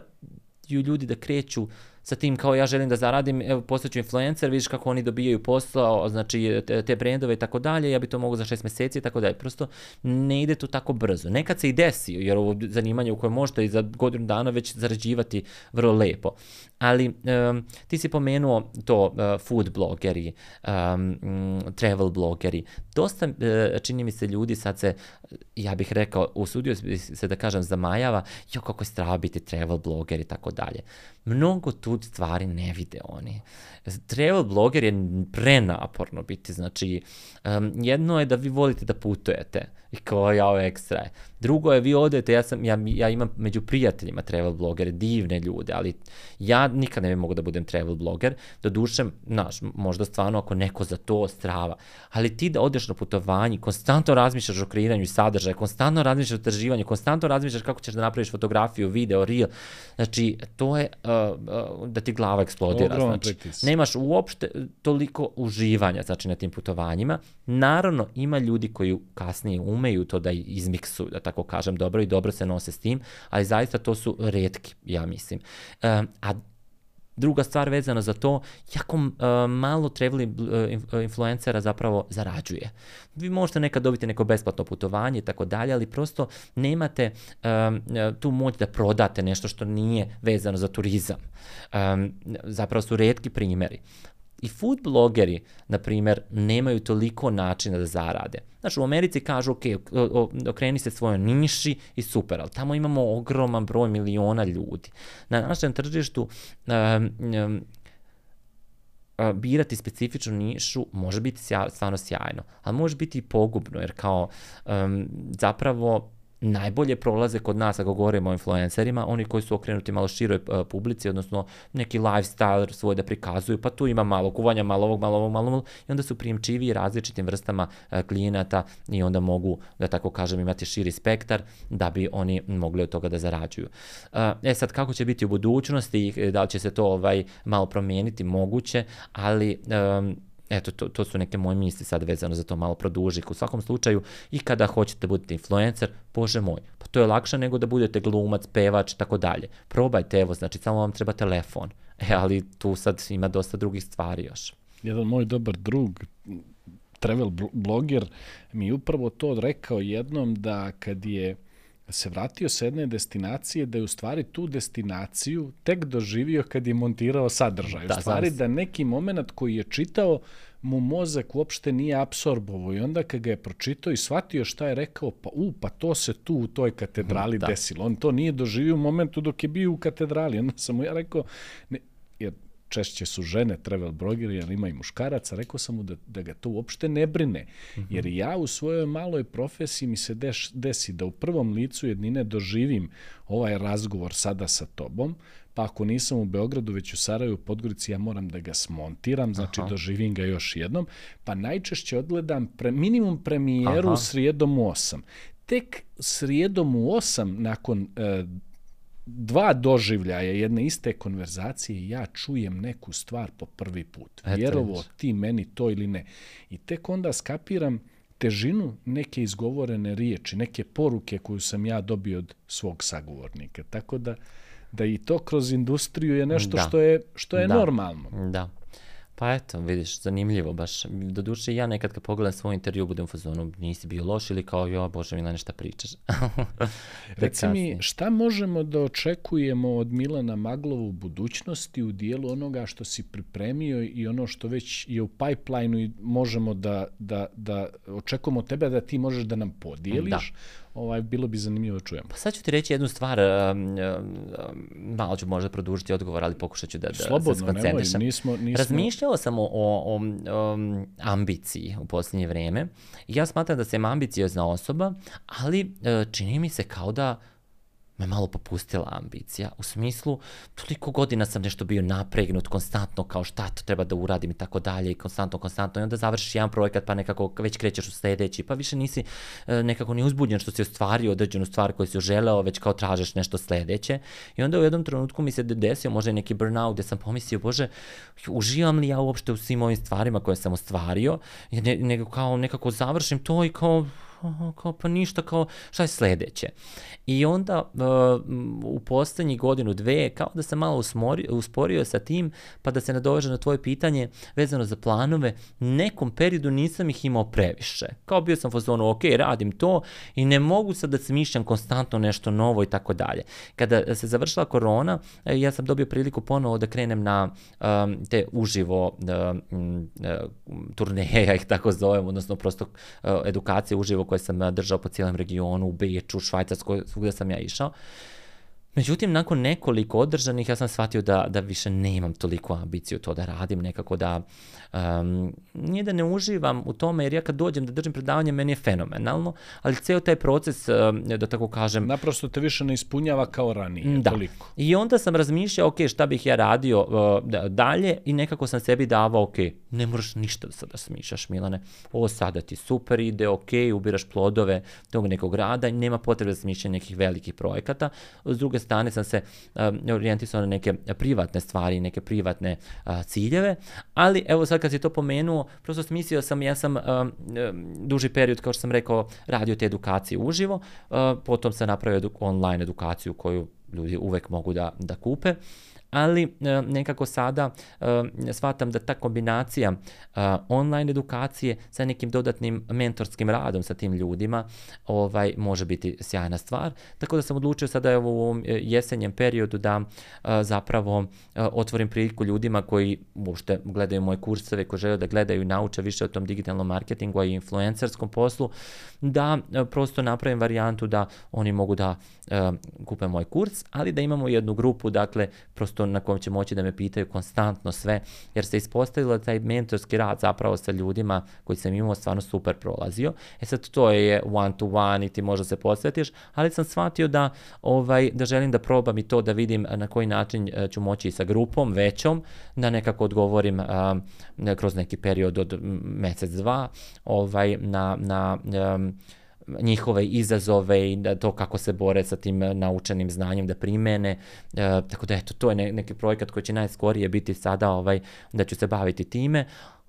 ljudi da kreću sa tim kao ja želim da zaradim, evo postaću influencer, vidiš kako oni dobijaju posao, znači te, brendove i tako dalje, ja bi to mogu za šest meseci i tako dalje. Prosto ne ide to tako brzo. Nekad se i desi, jer ovo zanimanje u kojem možete i za godinu dana već zarađivati vrlo lepo. Ali um, ti si pomenuo to uh, food blogeri, um, travel blogeri. Dosta, uh, čini mi se, ljudi sad se, ja bih rekao, usudio se da kažem zamajava, jo kako je strava biti travel bloger i tako dalje. Mnogo tu stvari ne vide oni. Travel bloger je prenaporno biti, znači um, jedno je da vi volite da putujete i kao ja ovo ekstra je. Drugo je vi odete, ja, sam, ja, ja imam među prijateljima travel blogere, divne ljude, ali ja nikad ne bi mogu da budem travel bloger, do duše, znaš, možda stvarno ako neko za to strava, ali ti da odeš na putovanje, konstantno razmišljaš o kreiranju sadržaja, konstantno razmišljaš o trživanju, konstantno razmišljaš kako ćeš da napraviš fotografiju, video, reel, znači to je uh, uh, da ti glava eksplodira, Ogroman znači pritis. nemaš uopšte toliko uživanja znači na tim putovanjima. Naravno ima ljudi koji kasnije umeju to da izmiksu, da tako kažem, dobro i dobro se nose s tim, ali zaista to su redki, ja mislim. Um, a Druga stvar vezana za to, jako uh, malo travel uh, influencera zapravo zarađuje. Vi možete nekad dobiti neko besplatno putovanje i tako dalje, ali prosto nemate um, tu moć da prodate nešto što nije vezano za turizam. Um, zapravo su redki primjeri. I food blogeri, na primer, nemaju toliko načina da zarade. Znači, u Americi kažu, ok, okreni se svojoj niši i super, ali tamo imamo ogroman broj miliona ljudi. Na našem tržištu um, um, birati specifičnu nišu može biti sja, stvarno sjajno, ali može biti i pogubno, jer kao um, zapravo najbolje prolaze kod nas, ako govorimo o influencerima, oni koji su okrenuti malo široj uh, publici, odnosno neki lifestyle svoj da prikazuju, pa tu ima malo kuvanja, malo ovog, malo ovog, malo ovog, i onda su prijemčivi različitim vrstama uh, klijenata i onda mogu, da tako kažem, imati širi spektar da bi oni mogli od toga da zarađuju. Uh, e sad, kako će biti u budućnosti, da li će se to ovaj malo promijeniti, moguće, ali um, Eto, to, to su neke moje misli sad vezano za to malo produži. U svakom slučaju, i kada hoćete da budete influencer, bože moj, pa to je lakše nego da budete glumac, pevač, tako dalje. Probajte, evo, znači samo vam treba telefon. E, ali tu sad ima dosta drugih stvari još. Jedan moj dobar drug, travel bloger, mi upravo to rekao jednom da kad je se vratio sa jedne destinacije, da je u stvari tu destinaciju tek doživio kad je montirao sadržaj. Da, u stvari da neki moment koji je čitao mu mozak uopšte nije apsorbovao i onda kad ga je pročitao i shvatio šta je rekao, pa u, pa to se tu u toj katedrali da. desilo. On to nije doživio u momentu dok je bio u katedrali. Onda sam mu ja rekao, ne, češće su žene travel blogeri, ali ima i muškaraca, rekao sam mu da, da ga to uopšte ne brine. Mm -hmm. Jer ja u svojoj maloj profesiji mi se deš, desi da u prvom licu jednine doživim ovaj razgovor sada sa tobom, pa ako nisam u Beogradu, već u Sarajevu, Podgorici, ja moram da ga smontiram, znači Aha. doživim ga još jednom, pa najčešće odgledam pre, minimum premijeru Aha. srijedom u 8. Tek srijedom u 8, nakon e, dva doživljaja jedne iste konverzacije ja čujem neku stvar po prvi put. Eto, Vjerovo ti meni to ili ne. I tek onda skapiram težinu neke izgovorene riječi, neke poruke koju sam ja dobio od svog sagovornika. Tako da da i to kroz industriju je nešto da. što je što je da. normalno. Da. Pa eto, vidiš, zanimljivo baš. Do duše ja nekad kad pogledam svoj intervju budem u fazonu, nisi bio loš ili kao, jo, bože Milane, šta pričaš? Reci mi, šta možemo da očekujemo od Milana Maglova u budućnosti u dijelu onoga što si pripremio i ono što već je u pipeline i možemo da, da, da očekujemo tebe da ti možeš da nam podijeliš? Da ovaj, bilo bi zanimljivo da čujemo. Pa sad ću ti reći jednu stvar, um, um, malo ću možda produžiti odgovor, ali pokušat ću da, da Slobodno, se skoncentrišem. nemoj, nismo, nismo... Razmišljao sam o, o, o um, ambiciji u posljednje vrijeme. Ja smatram da sam ambiciozna osoba, ali uh, čini mi se kao da me malo popustila ambicija. U smislu, toliko godina sam nešto bio napregnut, konstantno, kao šta to treba da uradim i tako dalje, i konstantno, konstantno, i onda završiš jedan projekat, pa nekako već krećeš u sledeći, pa više nisi e, nekako ni uzbudjen što si ostvario određenu stvar koju si želeo, već kao tražeš nešto sledeće. I onda u jednom trenutku mi se desio možda neki burnout gde sam pomislio, bože, uživam li ja uopšte u svim ovim stvarima koje sam ostvario, i ne, nego kao nekako završim to i kao kao pa ništa, kao šta je sledeće. I onda uh, u poslednjih godinu, dve, kao da sam malo usmorio, usporio sa tim, pa da se nadoveže na tvoje pitanje vezano za planove, nekom periodu nisam ih imao previše. Kao bio sam fazonu, ok, radim to i ne mogu sad da smišljam konstantno nešto novo i tako dalje. Kada se završila korona, e, ja sam dobio priliku ponovo da krenem na um, te uživo um, turneje, ja ih tako zovem, odnosno prosto uh, edukacije uživo koje sam držao po cijelom regionu, u Beču, Švajcarskoj, svugde sam ja išao. Međutim, nakon nekoliko održanih, ja sam shvatio da, da više nemam toliko ambiciju to da radim, nekako da, um, nije da ne uživam u tome, jer ja kad dođem da držim predavanje, meni je fenomenalno, ali ceo taj proces, da tako kažem... Naprosto te više ne ispunjava kao ranije, da. toliko. I onda sam razmišljao, ok, šta bih ja radio uh, dalje i nekako sam sebi davao, ok, ne moraš ništa da sada smišljaš, Milane, ovo sada ti super ide, ok, ubiraš plodove tog nekog rada i nema potrebe za smišljanje nekih velikih projekata. S druge strane sam se um, orijentisao na neke privatne stvari, neke privatne uh, ciljeve, ali evo sad kad si to pomenuo, prosto smislio sam, ja sam um, duži period, kao što sam rekao, radio te edukacije uživo, uh, potom sam napravio edu online edukaciju koju ljudi uvek mogu da, da kupe ali e, nekako sada e, shvatam da ta kombinacija e, online edukacije sa nekim dodatnim mentorskim radom sa tim ljudima ovaj može biti sjajna stvar. Tako da sam odlučio sada u ovom jesenjem periodu da zapravo otvorim priliku ljudima koji uopšte gledaju moje kurseve, koji žele da gledaju i nauče više o tom digitalnom marketingu i influencerskom poslu, da prosto napravim varijantu da oni mogu da kupe moj kurs, ali da imamo jednu grupu, dakle, prosto mesto na kojem će moći da me pitaju konstantno sve, jer se ispostavilo da taj mentorski rad zapravo sa ljudima koji sam imao stvarno super prolazio. E sad to je one to one i ti možda se posvetiš, ali sam shvatio da, ovaj, da želim da probam i to da vidim na koji način e, ću moći sa grupom većom, da nekako odgovorim a, kroz neki period od mesec, dva, ovaj, na, na um, njihove izazove i da to kako se bore sa tim eh, naučenim znanjem da primene. E, tako da eto, to je ne, neki projekat koji će najskorije biti sada ovaj, da ću se baviti time.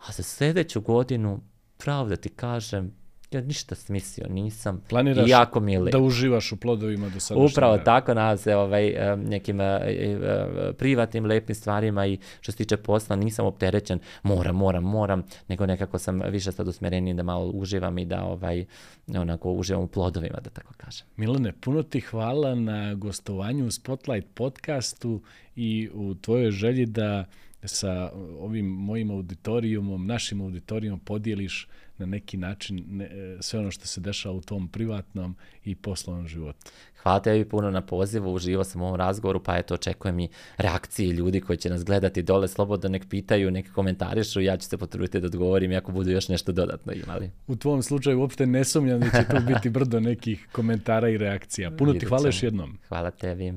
A za sledeću godinu, pravo da ti kažem, ja ništa smislio nisam. Planiraš jako mi je da uživaš u plodovima do sada? Upravo rada. tako, nadam se ovaj, nekim eh, eh, privatnim lepim stvarima i što se tiče posla nisam opterećen, moram, moram, moram, nego nekako sam više sad usmjereniji da malo uživam i da ovaj, onako uživam u plodovima, da tako kažem. Milane, puno ti hvala na gostovanju u Spotlight podcastu i u tvojoj želji da sa ovim mojim auditorijumom, našim auditorijumom podijeliš na neki način ne, sve ono što se dešava u tom privatnom i poslovnom životu. Hvala tebi puno na pozivu, uživo sam u ovom razgovoru, pa eto, očekujem i reakcije ljudi koji će nas gledati dole, slobodno nek pitaju, nek komentarišu, ja ću se potruditi da odgovorim ako budu još nešto dodatno imali. U tvom slučaju uopšte ne sumnjam da će tu biti brdo nekih komentara i reakcija. Puno ti hvala još jednom. Hvala tebi.